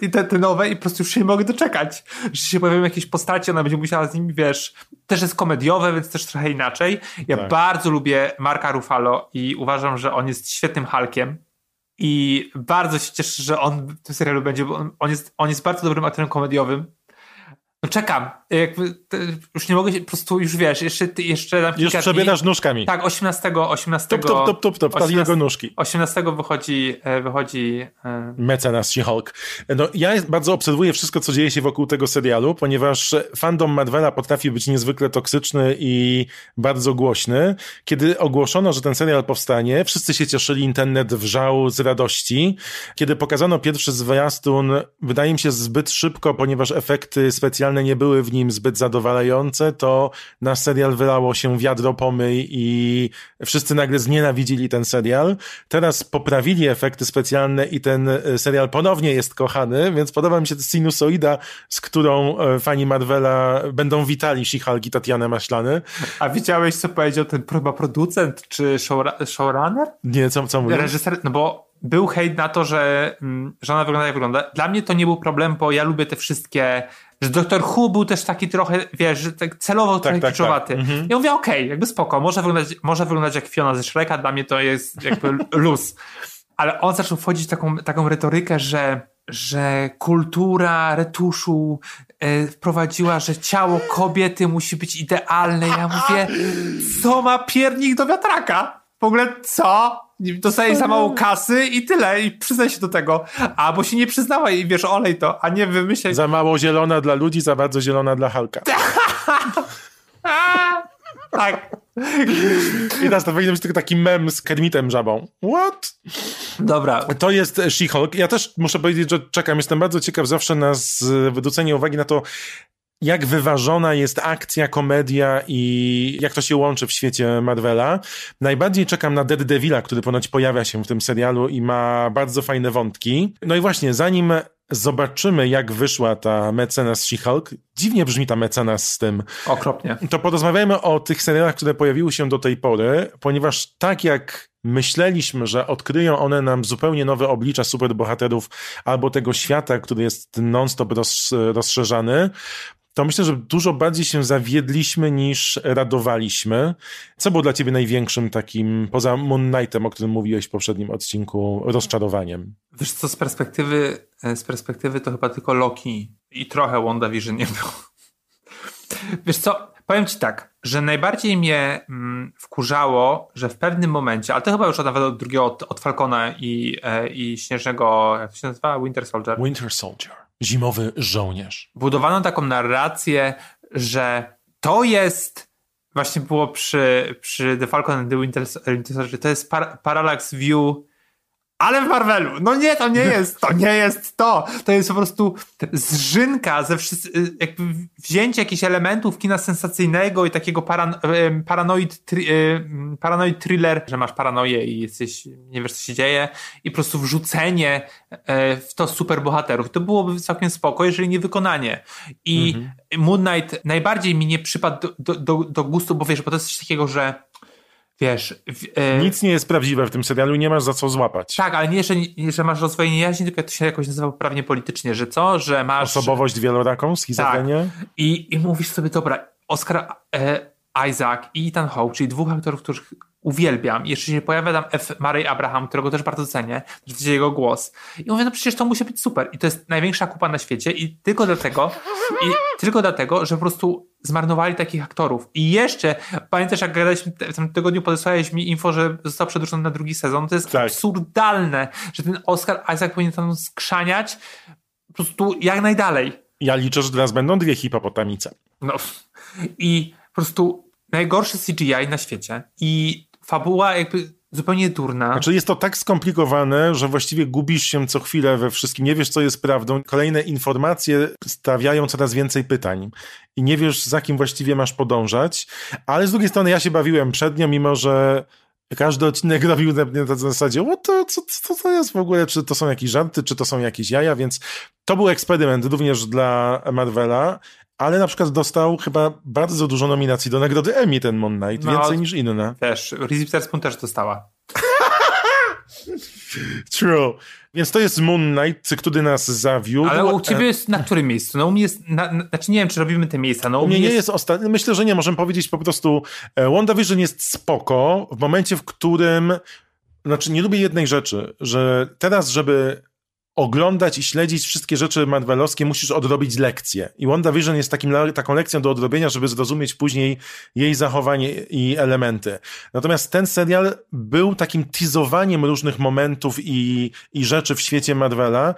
I te, te nowe i po prostu już się nie mogę doczekać, że się pojawią jakieś postacie, ona będzie musiała z nimi, wiesz, też jest komediowe, więc też trochę inaczej. Ja Tak. bardzo lubię Marka Ruffalo i uważam, że on jest świetnym Hulkiem i bardzo się cieszę, że on w tym serialu będzie, bo on, on, jest, on jest bardzo dobrym aktorem komediowym. No czekam, jakby, już nie mogę się, po prostu już wiesz, jeszcze, jeszcze na Już przebierasz nóżkami. Tak, 18, 18, Tup, tup, tup, tup, tup, wpadli 18 jego nóżki. 18 wychodzi, e, wychodzi e, Mecenas She-Hulk. No, ja bardzo obserwuję wszystko, co dzieje się wokół tego serialu, ponieważ fandom Marvela potrafi być niezwykle toksyczny i bardzo głośny. Kiedy ogłoszono, że ten serial powstanie, wszyscy się cieszyli, internet wrzał z radości. Kiedy pokazano pierwszy zwiastun, wydaje mi się zbyt szybko, ponieważ efekty specjalne nie były w nim zbyt zadowalające, to na serial wylało się wiadro pomyj i wszyscy nagle znienawidzili ten serial. Teraz poprawili efekty specjalne i ten e, serial ponownie jest kochany, więc podoba mi się sinusoida, z którą e, fani Marvela będą witali She-Hulk i Tatianę Maślany. A widziałeś, co powiedział ten chyba producent czy showrunner? Nie, co, co mówię? Reżyser, no bo był hejt na to, że, mm, że ona wygląda jak wygląda. Dla mnie to nie był problem, bo ja lubię te wszystkie, że Doktor Who był też taki trochę, wiesz, że tak celowo trochę tak, kiczowaty. tak. Mhm. Ja mówię, okej, jakby spoko, może wyglądać, może wyglądać jak Fiona ze Shreka, dla mnie to jest jakby [laughs] luz. Ale on zaczął wchodzić w taką, taką retorykę, że, że kultura retuszu e, wprowadziła, że ciało kobiety musi być idealne. Ja mówię, [laughs] co ma piernik do wiatraka? W ogóle co? Dostaje za mało kasy i tyle, i przyznaj się do tego. Albo się nie przyznała i wiesz, olej to, a nie wymyślaj. Za mało zielona dla ludzi, za bardzo zielona dla Hulka. A! [laughs] Tak. I teraz to powinien być tylko taki mem z Kermitem żabą. What? Dobra. To jest She-Hulk. Ja też muszę powiedzieć, że czekam. Jestem bardzo ciekaw zawsze na zwrócenie uwagi na to, jak wyważona jest akcja, komedia i jak to się łączy w świecie Marvela. Najbardziej czekam na Daredevila, który ponoć pojawia się w tym serialu i ma bardzo fajne wątki. No i właśnie, zanim zobaczymy, jak wyszła ta mecenas She-Hulk, dziwnie brzmi ta mecenas z tym, Okropnie. to porozmawiajmy o tych serialach, które pojawiły się do tej pory, ponieważ tak jak myśleliśmy, że odkryją one nam zupełnie nowe oblicza superbohaterów albo tego świata, który jest non-stop roz, rozszerzany, to myślę, że dużo bardziej się zawiedliśmy niż radowaliśmy. Co było dla ciebie największym takim, poza Moon Knightem, o którym mówiłeś w poprzednim odcinku, rozczarowaniem? Wiesz co, z perspektywy, e, z perspektywy to chyba tylko Loki i trochę WandaVision nie było. [laughs] Wiesz co, powiem ci tak, że najbardziej mnie mm, wkurzało, że w pewnym momencie, ale to chyba już od, nawet od drugiego, od, od Falcona i, e, i Śnieżnego, jak to się nazywa? Winter Soldier. Winter Soldier. Zimowy żołnierz. budowano taką narrację, że to jest właśnie było przy, przy The Falcon and the Winter, Winter Soldier, to jest par, Parallax View ale w Marvelu. No nie, to nie jest, to nie jest to. To jest po prostu zżynka ze wszystkich, jakby wzięcie jakichś elementów kina sensacyjnego i takiego paran, paranoid, tri, em, paranoid thriller, że masz paranoję i jesteś, nie wiesz co się dzieje i po prostu wrzucenie e, w to superbohaterów. To byłoby całkiem spoko, jeżeli nie wykonanie. I Moon Knight najbardziej mi nie przypadł do, do, do, do gustu, bo wiesz, bo to jest coś takiego, że wiesz... w- e, Nic nie jest prawdziwe w tym serialu i nie masz za co złapać. tak, ale nie, że, nie, że masz rozdwojenie jaźni, tylko to się jakoś nazywa poprawnie politycznie, że co, że masz... Osobowość wieloraką, schizofrenię. I, I mówisz sobie, dobra, Oscar e, Isaac i Ethan Hawke, czyli dwóch aktorów, których uwielbiam. Jeszcze się pojawia tam F. Murray Abraham, którego też bardzo cenię, widzicie jego głos. I mówię, no przecież to musi być super. I to jest największa kupa na świecie i tylko dlatego, i tylko dlatego, że po prostu zmarnowali takich aktorów. I jeszcze, pamiętasz jak gadaliśmy, w tym tygodniu podesłałeś mi info, że został przedłużony na drugi sezon. To jest Tak. absurdalne, że ten Oscar Isaac powinien tam skrzaniać po prostu jak najdalej. Ja liczę, że teraz będą dwie hipopotamice. No. I po prostu najgorszy CGI na świecie i fabuła jakby zupełnie durna. Znaczy jest to tak skomplikowane, że właściwie gubisz się co chwilę we wszystkim, nie wiesz co jest prawdą. Kolejne informacje stawiają coraz więcej pytań i nie wiesz za kim właściwie masz podążać, ale z drugiej strony ja się bawiłem przed nią, mimo że każdy odcinek [laughs] robił na na zasadzie, o to, co, co to jest w ogóle, czy to są jakieś żarty, czy to są jakieś jaja, więc to był eksperyment również dla Marvela, ale na przykład dostał chyba bardzo dużo nominacji do nagrody Emmy ten Moon Knight, No, więcej niż inne. Wiesz, Reese Witherspoon też dostała. [laughs] True. Więc to jest Moon Knight, który nas zawiódł. Ale u ciebie jest na którym miejscu? No u mnie jest, na, na, znaczy nie wiem, czy robimy te miejsca. No, u mnie nie jest, jest ostatni. Myślę, że nie. Możemy powiedzieć po prostu e, WandaVision jest spoko w momencie, w którym znaczy nie lubię jednej rzeczy, że teraz, żeby oglądać i śledzić wszystkie rzeczy Marvelowskie, musisz odrobić lekcję. I WandaVision jest takim, taką lekcją do odrobienia, żeby zrozumieć później jej zachowanie i elementy. Natomiast ten serial był takim teasowaniem różnych momentów i, i rzeczy w świecie Marvela.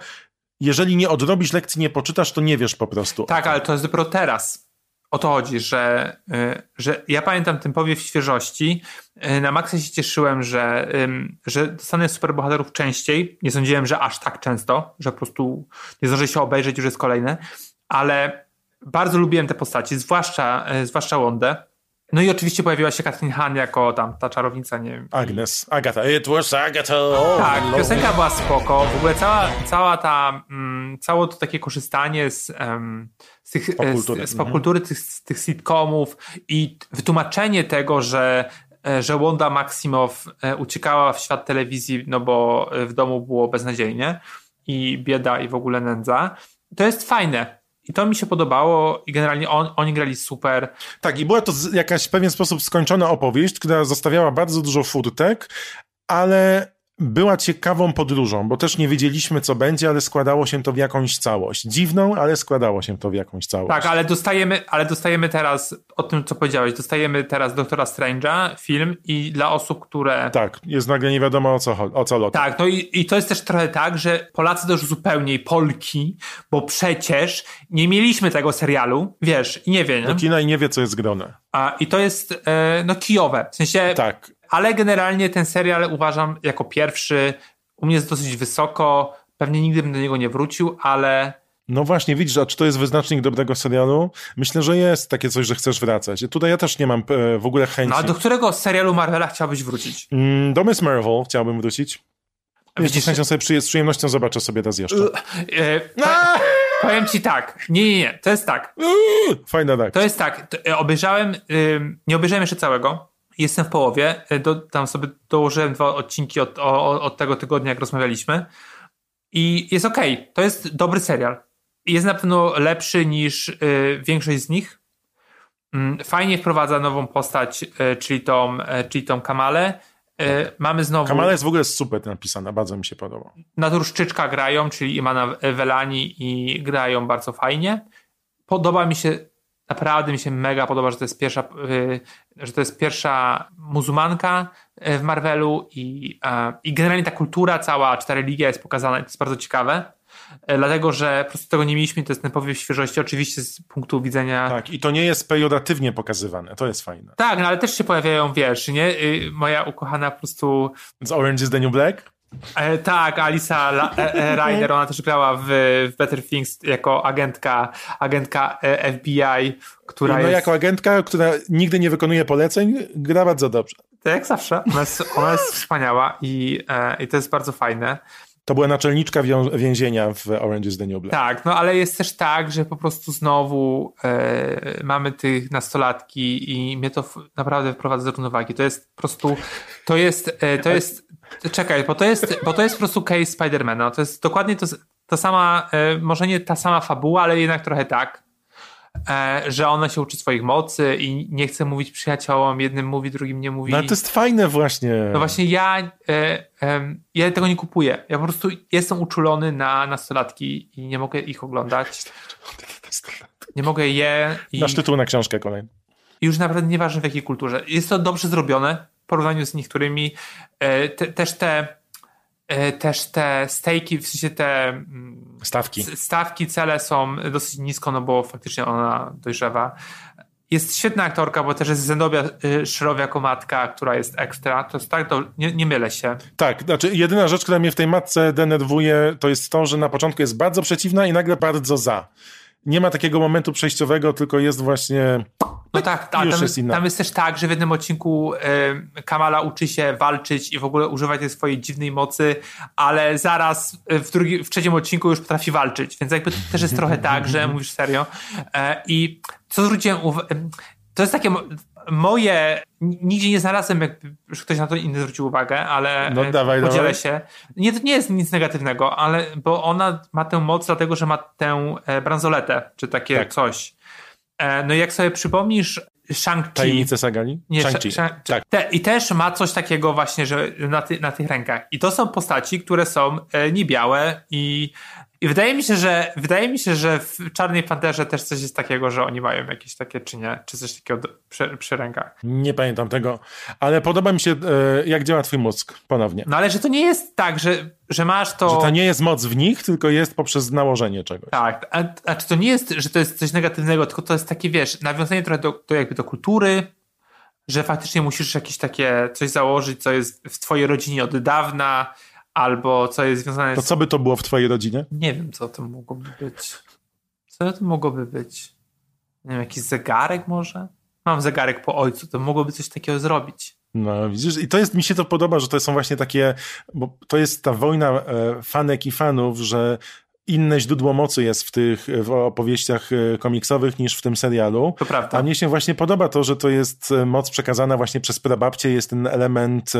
Jeżeli nie odrobisz lekcji, nie poczytasz, to nie wiesz po prostu. Tak, ale to jest dopiero teraz o to chodzi, że, y, że ja pamiętam ten powiew świeżości. Y, na maksa się cieszyłem, że, że dostanę superbohaterów częściej. Nie sądziłem, że aż tak często, że po prostu nie zdążę się obejrzeć, już jest kolejne. Ale bardzo lubiłem te postaci, zwłaszcza, y, zwłaszcza Wondę. No i oczywiście pojawiła się Kathleen Han jako tam ta czarownica, nie wiem. Agnes, Agata, it was Agatha. tak, piosenka była spoko. W ogóle cała, cała ta, mm, całe to takie korzystanie z, um, z, tych, popkultury, z, z popkultury mhm. tych, tych sitcomów i wytłumaczenie tego, że e, że Wanda Maximow e, uciekała w świat telewizji, no bo w domu było beznadziejnie i bieda i w ogóle nędza. To jest fajne. I to mi się podobało i generalnie on, oni grali super. Tak, i była to jakaś w pewien sposób skończona opowieść, która zostawiała bardzo dużo furtek, ale była ciekawą podróżą, bo też nie wiedzieliśmy, co będzie, ale składało się to w jakąś całość. Dziwną, ale składało się to w jakąś całość. Tak, ale dostajemy, ale dostajemy teraz, o tym, co powiedziałeś, dostajemy teraz Doktora Strange'a, film i dla osób, które... Tak, jest nagle nie wiadomo o co, o co lotę. Tak, no i, i to jest też trochę tak, że Polacy już zupełnie Polki, bo przecież nie mieliśmy tego serialu, wiesz, i nie wie, nie? Do kina i nie wie, co jest grone. A, I to jest, e, no, kijowe. W sensie... Tak ale generalnie ten serial uważam jako pierwszy. U mnie jest dosyć wysoko. Pewnie nigdy bym do niego nie wrócił, ale. No właśnie, widzisz, a czy to jest wyznacznik dobrego serialu? Myślę, że jest takie coś, że chcesz wracać. Tutaj ja też nie mam e, w ogóle chęci. No a do którego serialu Marvela chciałbyś wrócić? Mm, do Miss Marvel chciałbym wrócić. Widzisz, z chęcią sobie przy, z przyjemnością zobaczę sobie raz jeszcze. E, powiem ci tak. Nie, nie, nie. To jest tak. Fajna tak. To jest tak. To, e, obejrzałem, nie obejrzałem jeszcze całego Jestem w połowie. E, do, tam sobie dołożyłem dwa odcinki od, od, od tego tygodnia, jak rozmawialiśmy. I jest ok. To jest dobry serial. Jest na pewno lepszy niż y, większość z nich. Y, fajnie wprowadza nową postać, y, czyli, tą, czyli tą Kamalę. Mamy znowu. Kamala jest w ogóle super napisana, bardzo mi się podoba. Naturszczyczka grają, czyli Imana Velani i grają bardzo fajnie. Podoba mi się Naprawdę mi się mega podoba, że to jest pierwsza, y, że to jest pierwsza muzułmanka y, w Marvelu i, i generalnie ta kultura cała, czy ta religia jest pokazana i to jest bardzo ciekawe. Y, dlatego, że po prostu tego nie mieliśmy, to jest ten powiew świeżości, oczywiście z punktu widzenia... Tak, i to nie jest pejoratywnie pokazywane, to jest fajne. Tak, no ale też się pojawiają, wiesz, nie? Moja ukochana po prostu... Z Orange is the New Black? E, tak, Alisa La, e, e, Ryder, ona też grała w, w Better Things jako agentka, agentka e, FBI, która no, jest... jako agentka, która nigdy nie wykonuje poleceń, gra bardzo dobrze. Tak jak zawsze. Ona jest, ona jest wspaniała i, e, i to jest bardzo fajne. To była naczelniczka więzienia w Orange is the New Black. Tak, no ale jest też tak, że po prostu znowu e, mamy tych nastolatki i mnie to naprawdę wprowadza do równowagi. To jest po prostu, to jest, e, to jest, czekaj, bo to jest, bo to jest po prostu case Spidermana. To jest dokładnie to, ta sama, e, może nie ta sama fabuła, ale jednak trochę tak. E, że ona się uczy swoich mocy i nie chce mówić przyjaciołom, jednym mówi, drugim nie mówi. No ale to jest fajne właśnie. No właśnie ja, e, ja tego nie kupuję. Ja po prostu jestem uczulony na nastolatki i nie mogę ich oglądać. Nie mogę je. I... Nasz tytuł na książkę kolejny. I już naprawdę nieważne w jakiej kulturze. Jest to dobrze zrobione w porównaniu z niektórymi. E, te, też te też te stejki, w sensie te mm, stawki. stawki, cele są dosyć nisko, no bo faktycznie ona dojrzewa. Jest świetna aktorka, bo też jest Zenobia y, Szrowia jako matka, która jest ekstra. To jest tak, to nie, nie mylę się. Tak, znaczy jedyna rzecz, która mnie w tej matce denerwuje, to jest to, że na początku jest bardzo przeciwna i nagle bardzo za. Nie ma takiego momentu przejściowego, tylko jest właśnie no tak, ta, tam, jest tam, jest też tak, że w jednym odcinku y, Kamala uczy się walczyć i w ogóle używać tej swojej dziwnej mocy, ale zaraz w, drugi, w trzecim odcinku już potrafi walczyć, więc jakby to też jest trochę tak, że mówisz serio. E, I co zwróciłem uwagę, to jest takie moje, nigdzie nie znalazłem, jakby, że ktoś na to inny zwrócił uwagę, ale no, dawaj, podzielę dawaj. się. Nie, to nie jest nic negatywnego, ale bo ona ma tę moc dlatego, że ma tę bransoletę, czy takie tak. coś. No i jak sobie przypomnisz Shang-Chi. Tajemnice Sagali? Nie, Shang-Chi. Shang tak. Te, I też ma coś takiego właśnie, że na, ty, na tych rękach. I to są postaci, które są e, niebiałe i, i wydaje mi się, że wydaje mi się, że w Czarnej Panterze też coś jest takiego, że oni mają jakieś takie, czy nie, czy coś takiego do, przy, przy, rękach. Nie pamiętam tego, ale podoba mi się, e, jak działa twój mózg ponownie. No ale że to nie jest tak, że, że masz to... Że to nie jest moc w nich, tylko jest poprzez nałożenie czegoś. Tak, a, a czy to nie jest, że to jest coś negatywnego, tylko to jest takie, wiesz, nawiązanie trochę do, do jakby do kultury, że faktycznie musisz jakieś takie coś założyć, co jest w twojej rodzinie od dawna, albo co jest związane to z... To co by to było w twojej rodzinie? Nie wiem, co to mogłoby być. Co to mogłoby być? Nie wiem, jakiś zegarek może? Mam zegarek po ojcu, to mogłoby coś takiego zrobić. No, widzisz, i to jest, mi się to podoba, że to są właśnie takie, bo to jest ta wojna e, fanek i fanów, że inne źródło mocy jest w tych w opowieściach e, komiksowych niż w tym serialu. To prawda. A mnie się właśnie podoba to, że to jest e, moc przekazana właśnie przez prababcie, jest ten element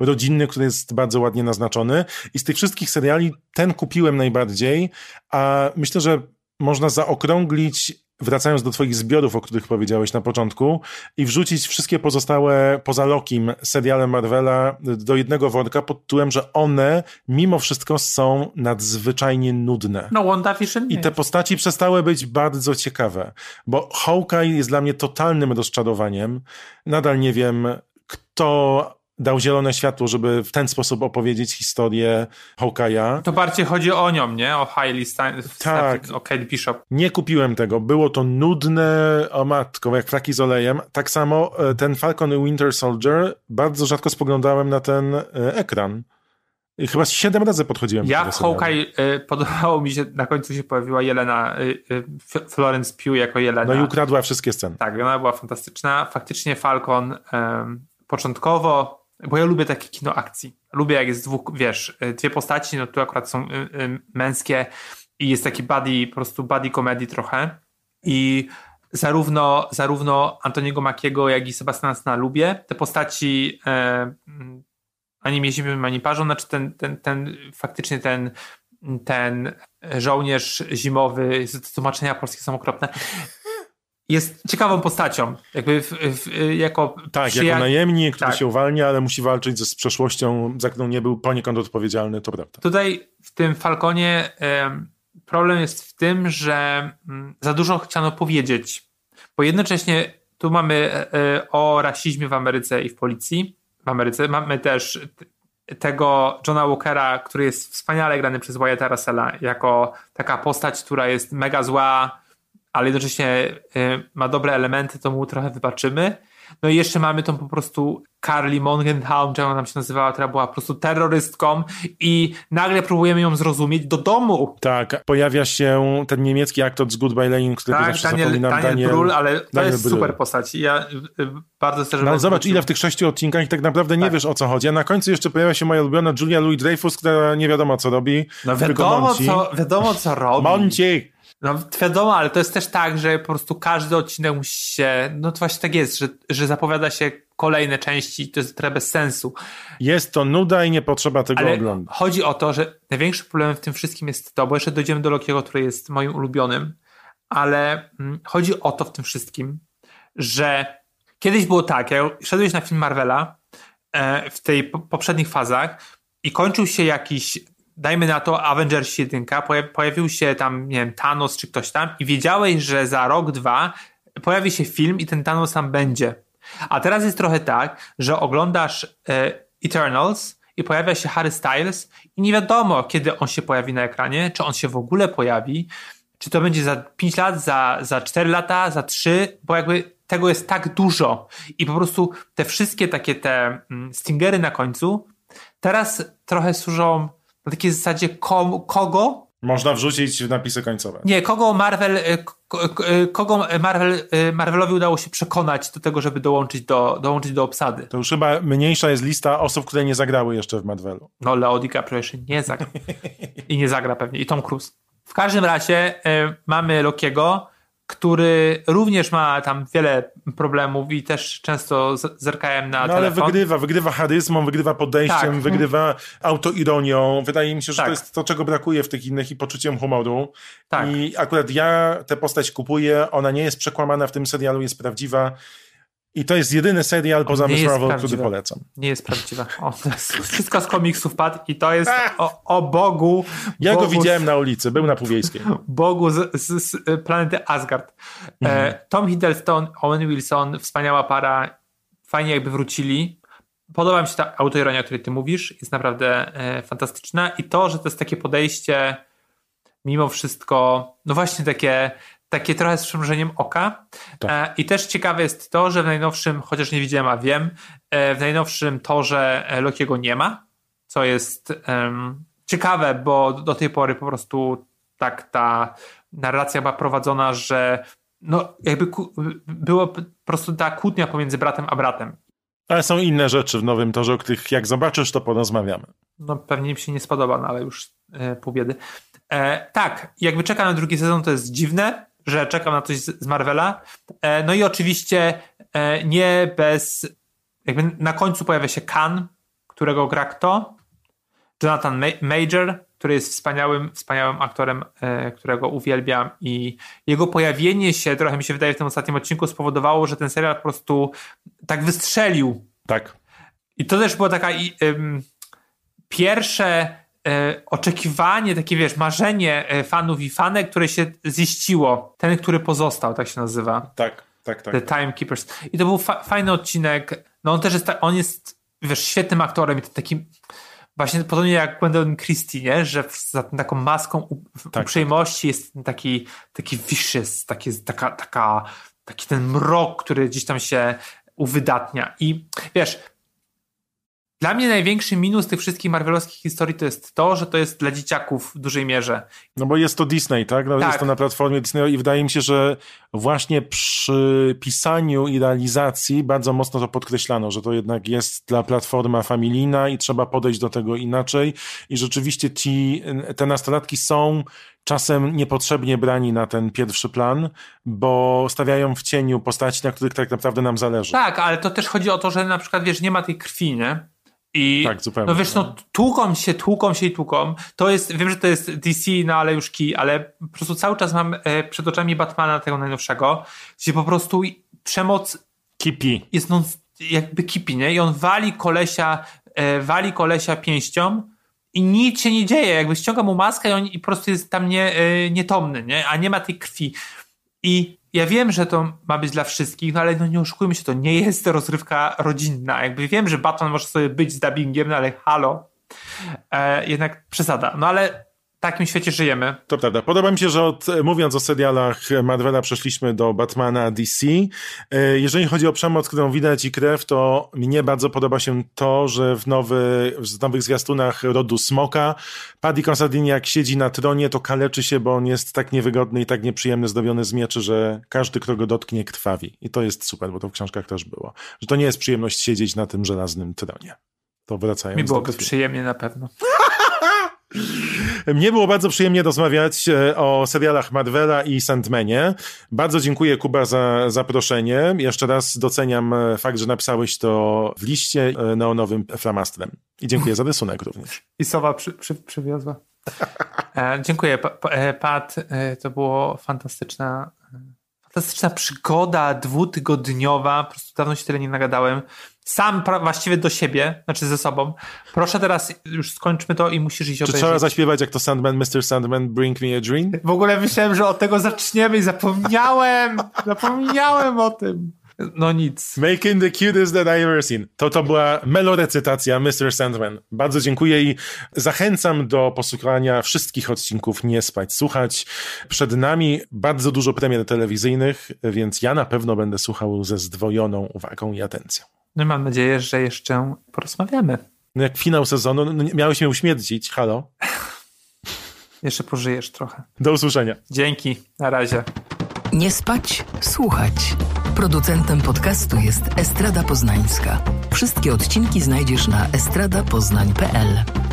rodzinny, który jest bardzo ładnie naznaczony. I z tych wszystkich seriali ten kupiłem najbardziej, a myślę, że można zaokrąglić wracając do twoich zbiorów, o których powiedziałeś na początku i wrzucić wszystkie pozostałe poza Lokim seriale Marvela do jednego worka pod tytułem, że one mimo wszystko są nadzwyczajnie nudne. No WandaVision I te postaci przestały być bardzo ciekawe, bo Hawkeye jest dla mnie totalnym rozczarowaniem. Nadal nie wiem, kto dał zielone światło, żeby w ten sposób opowiedzieć historię Hawkeye'a. To bardziej chodzi o nią, nie? O Hailey Stein, tak. o Kate Bishop. Nie kupiłem tego. Było to nudne, o matko, jak fraki z olejem. Tak samo ten Falcon i Winter Soldier, bardzo rzadko spoglądałem na ten ekran. I chyba siedem razy podchodziłem ja Hawkeye y, podobało mi się, na końcu się pojawiła Jelena, y, y, Florence Pugh jako Jelena. No i ukradła wszystkie sceny. Tak, ona była fantastyczna. Faktycznie Falcon początkowo bo ja lubię takie kino akcji. Lubię jak jest dwóch, wiesz, dwie postaci, no tu akurat są y, y, męskie i jest taki buddy, po prostu buddy komedii trochę i zarówno, zarówno Antoniego Makiego, jak i Sebastiana Stana lubię. Te postaci e, ani mnie zimnym, ani parzą, znaczy ten, ten, ten faktycznie ten ten żołnierz zimowy, tłumaczenia polskie są okropne, jest ciekawą postacią. Jakby w, w, jako tak, przyja... jako najemnik, który tak. się uwalnia, ale musi walczyć z przeszłością, za którą nie był poniekąd odpowiedzialny, to prawda. Tutaj w tym Falconie e, problem jest w tym, że m, za dużo chciano powiedzieć, bo jednocześnie tu mamy e, o rasizmie w Ameryce i w policji. W Ameryce mamy też tego Johna Walkera, który jest wspaniale grany przez Wyatta Russella, jako taka postać, która jest mega zła, ale jednocześnie ma dobre elementy, to mu trochę wybaczymy. No i jeszcze mamy tą po prostu Carly Mongenbaum, czy ona nam się nazywała, która była po prostu terrorystką i nagle próbujemy ją zrozumieć do domu. Tak, pojawia się ten niemiecki aktor z Goodbye Lane, który tak, zawsze Daniel, zapominam. Daniel, Daniel Brühl, ale to Daniel jest Brühl. super postać. Ja bardzo chcę, żeby no, zobacz, ile w tych sześciu odcinkach tak naprawdę nie tak. wiesz o co chodzi. A na końcu jeszcze pojawia się moja ulubiona Julia Louis-Dreyfus, która nie wiadomo co robi. No wiadomo co, wiadomo co robi. Monci! No wiadomo, ale to jest też tak, że po prostu każdy odcinek musi się, no to właśnie tak jest, że, że zapowiada się kolejne części, to jest trochę bez sensu. Jest to nuda i nie potrzeba tego ale oglądać. chodzi o to, że największym problemem w tym wszystkim jest to, bo jeszcze dojdziemy do Lokiego, który jest moim ulubionym, ale mm, chodzi o to w tym wszystkim, że kiedyś było tak, jak szedłeś na film Marvela e, w tej po, poprzednich fazach i kończył się jakiś dajmy na to Avengers 1, pojawił się tam, nie wiem, Thanos czy ktoś tam i wiedziałeś, że za rok, dwa pojawi się film i ten Thanos tam będzie. A teraz jest trochę tak, że oglądasz e, Eternals i pojawia się Harry Styles i nie wiadomo, kiedy on się pojawi na ekranie, czy on się w ogóle pojawi, czy to będzie za 5 lat, za, za 4 lata, za 3, bo jakby tego jest tak dużo i po prostu te wszystkie takie te mm, stingery na końcu teraz trochę służą na takiej zasadzie kogo można wrzucić w napisy końcowe. Nie, kogo Marvel, kogo Marvel, Marvelowi udało się przekonać do tego, żeby dołączyć do, dołączyć do obsady. To już chyba mniejsza jest lista osób, które nie zagrały jeszcze w Marvelu. No, Leo DiCaprio jeszcze nie zagra. [laughs] I nie zagra pewnie. I Tom Cruise. W każdym razie y, mamy Lokiego, który również ma tam wiele problemów i też często zerkałem na no, telefon. ale wygrywa, wygrywa charyzmą, wygrywa podejściem, tak. wygrywa autoironią. Wydaje mi się, że tak. to jest to, czego brakuje w tych innych i poczuciem humoru. Tak. I akurat ja tę postać kupuję, ona nie jest przekłamana w tym serialu, jest prawdziwa. I to jest jedyny serial poza Miss Marvel, który polecam. Nie jest prawdziwa. O, wszystko z komiksów padł i to jest o, o Bogu. Ja Bogu go widziałem na ulicy, był na Półwiejskiej. Bogu z, z, z planety Asgard. E, mhm. Tom Hiddleston, Owen Wilson, wspaniała para. Fajnie jakby wrócili. Podoba mi się ta autoironia, o której ty mówisz. Jest naprawdę e, fantastyczna. I to, że to jest takie podejście mimo wszystko, no właśnie takie takie trochę z przymrużeniem oka. Tak. E, I też ciekawe jest to, że w najnowszym, chociaż nie widziałem, a wiem, e, w najnowszym torze e, Lokiego nie ma, co jest um, ciekawe, bo do tej pory po prostu tak ta narracja była prowadzona, że no jakby było po prostu ta kłótnia pomiędzy bratem a bratem. Ale są inne rzeczy w nowym torze, o których jak zobaczysz, to porozmawiamy. No pewnie mi się nie spodoba, no ale już e, pół biedy. E, tak, jakby czeka na drugi sezon, to jest dziwne, że czekam na coś z Marvela. E, no i oczywiście e, nie bez. Jakby na końcu pojawia się Khan, którego gra kto? Jonathan Major, który jest wspaniałym, wspaniałym aktorem, e, którego uwielbiam i jego pojawienie się, trochę mi się wydaje w tym ostatnim odcinku, spowodowało, że ten serial po prostu tak wystrzelił. Tak. I to też było taka pierwsze oczekiwanie, takie wiesz, marzenie e, fanów i fanek, które się ziściło. Ten, który pozostał, tak się nazywa. Tak, tak, tak. The Timekeepers. I to był fa fajny odcinek. No on też jest, on jest, wiesz, świetnym aktorem i takim właśnie podobnie jak Gwendolyn Christie, nie? że za taką maską tak, uprzejmości tak. jest taki, taki vicious, taki, taka, taka, taki ten mrok, który gdzieś tam się uwydatnia. I wiesz, dla mnie największy minus tych wszystkich marvelowskich historii to jest to, że to jest dla dzieciaków w dużej mierze. No bo jest to Disney, tak? No tak. Jest to na platformie Disney i wydaje mi się, że właśnie przy pisaniu i realizacji bardzo mocno to podkreślano, że to jednak jest dla platforma familijna i trzeba podejść do tego inaczej i rzeczywiście ci, te nastolatki są czasem niepotrzebnie brani na ten pierwszy plan, bo stawiają w cieniu postaci, na których tak naprawdę nam zależy. Tak, ale to też chodzi o to, że na przykład, wiesz, nie ma tej krwi, nie? I tak, zupełnie. no wiesz, no tłuką się, tłuką się i tłuką. To jest, wiem, że to jest DC, no ale już key, ale po prostu cały czas mam e, przed oczami Batmana tego najnowszego, gdzie po prostu przemoc kipi. jest no, jakby kipi, nie? I on wali kolesia, e, wali kolesia pięścią i nic się nie dzieje, jakby ściąga mu maskę i on i po prostu jest tam nie, e, nietomny, nie? A nie ma tej krwi. I ja wiem, że to ma być dla wszystkich, no ale no nie oszukujmy się, to nie jest rozrywka rodzinna. Jakby wiem, że Batman może sobie być z dubbingiem, no ale halo. E, jednak przesada. No ale takim świecie żyjemy. To prawda. Podoba mi się, że od, mówiąc o serialach Marvela przeszliśmy do Batmana DC. E, jeżeli chodzi o przemoc, którą widać i krew, to mnie bardzo podoba się to, że w, nowy, w nowych zwiastunach rodu Smoka Paddy Considine jak siedzi na tronie, to kaleczy się, bo on jest tak niewygodny i tak nieprzyjemny, zdobiony z mieczy, że każdy, kto go dotknie, krwawi. I to jest super, bo to w książkach też było. Że to nie jest przyjemność siedzieć na tym żelaznym tronie. To wracając Mi byłoby przyjemnie na pewno. [laughs] Mnie było bardzo przyjemnie rozmawiać e, o serialach Marvela i Sandmanie. Bardzo dziękuję Kuba za zaproszenie. Jeszcze raz doceniam e, fakt, że napisałeś to w liście e, neonowym flamastrem. I dziękuję za rysunek również. I sowa przy, przy, przywiozła. E, dziękuję, Pat. To było fantastyczna, fantastyczna przygoda dwutygodniowa. Po prostu dawno się tyle nie nagadałem sam właściwie do siebie, znaczy ze sobą. Proszę teraz, już skończmy to i musisz iść Czy obejrzeć. trzeba zaśpiewać jak to Sandman, Mr. Sandman, Bring Me a Dream? W ogóle myślałem, że od tego zaczniemy i zapomniałem, [laughs] zapomniałem o tym. No nic. Making the cutest that I ever seen. To to była melorecytacja Mr. Sandman. Bardzo dziękuję i zachęcam do posłuchania wszystkich odcinków Nie Spać Słuchać. Przed nami bardzo dużo premier telewizyjnych, więc ja na pewno będę słuchał ze zdwojoną uwagą i atencją. No i mam nadzieję, że jeszcze porozmawiamy. No jak finał sezonu, no miałeś mnie uśmiercić. Halo? jeszcze pożyjesz trochę. Do usłyszenia. Dzięki. Na razie. Nie spać, słuchać. Producentem podcastu jest Estrada Poznańska. Wszystkie odcinki znajdziesz na estradapoznań.pl.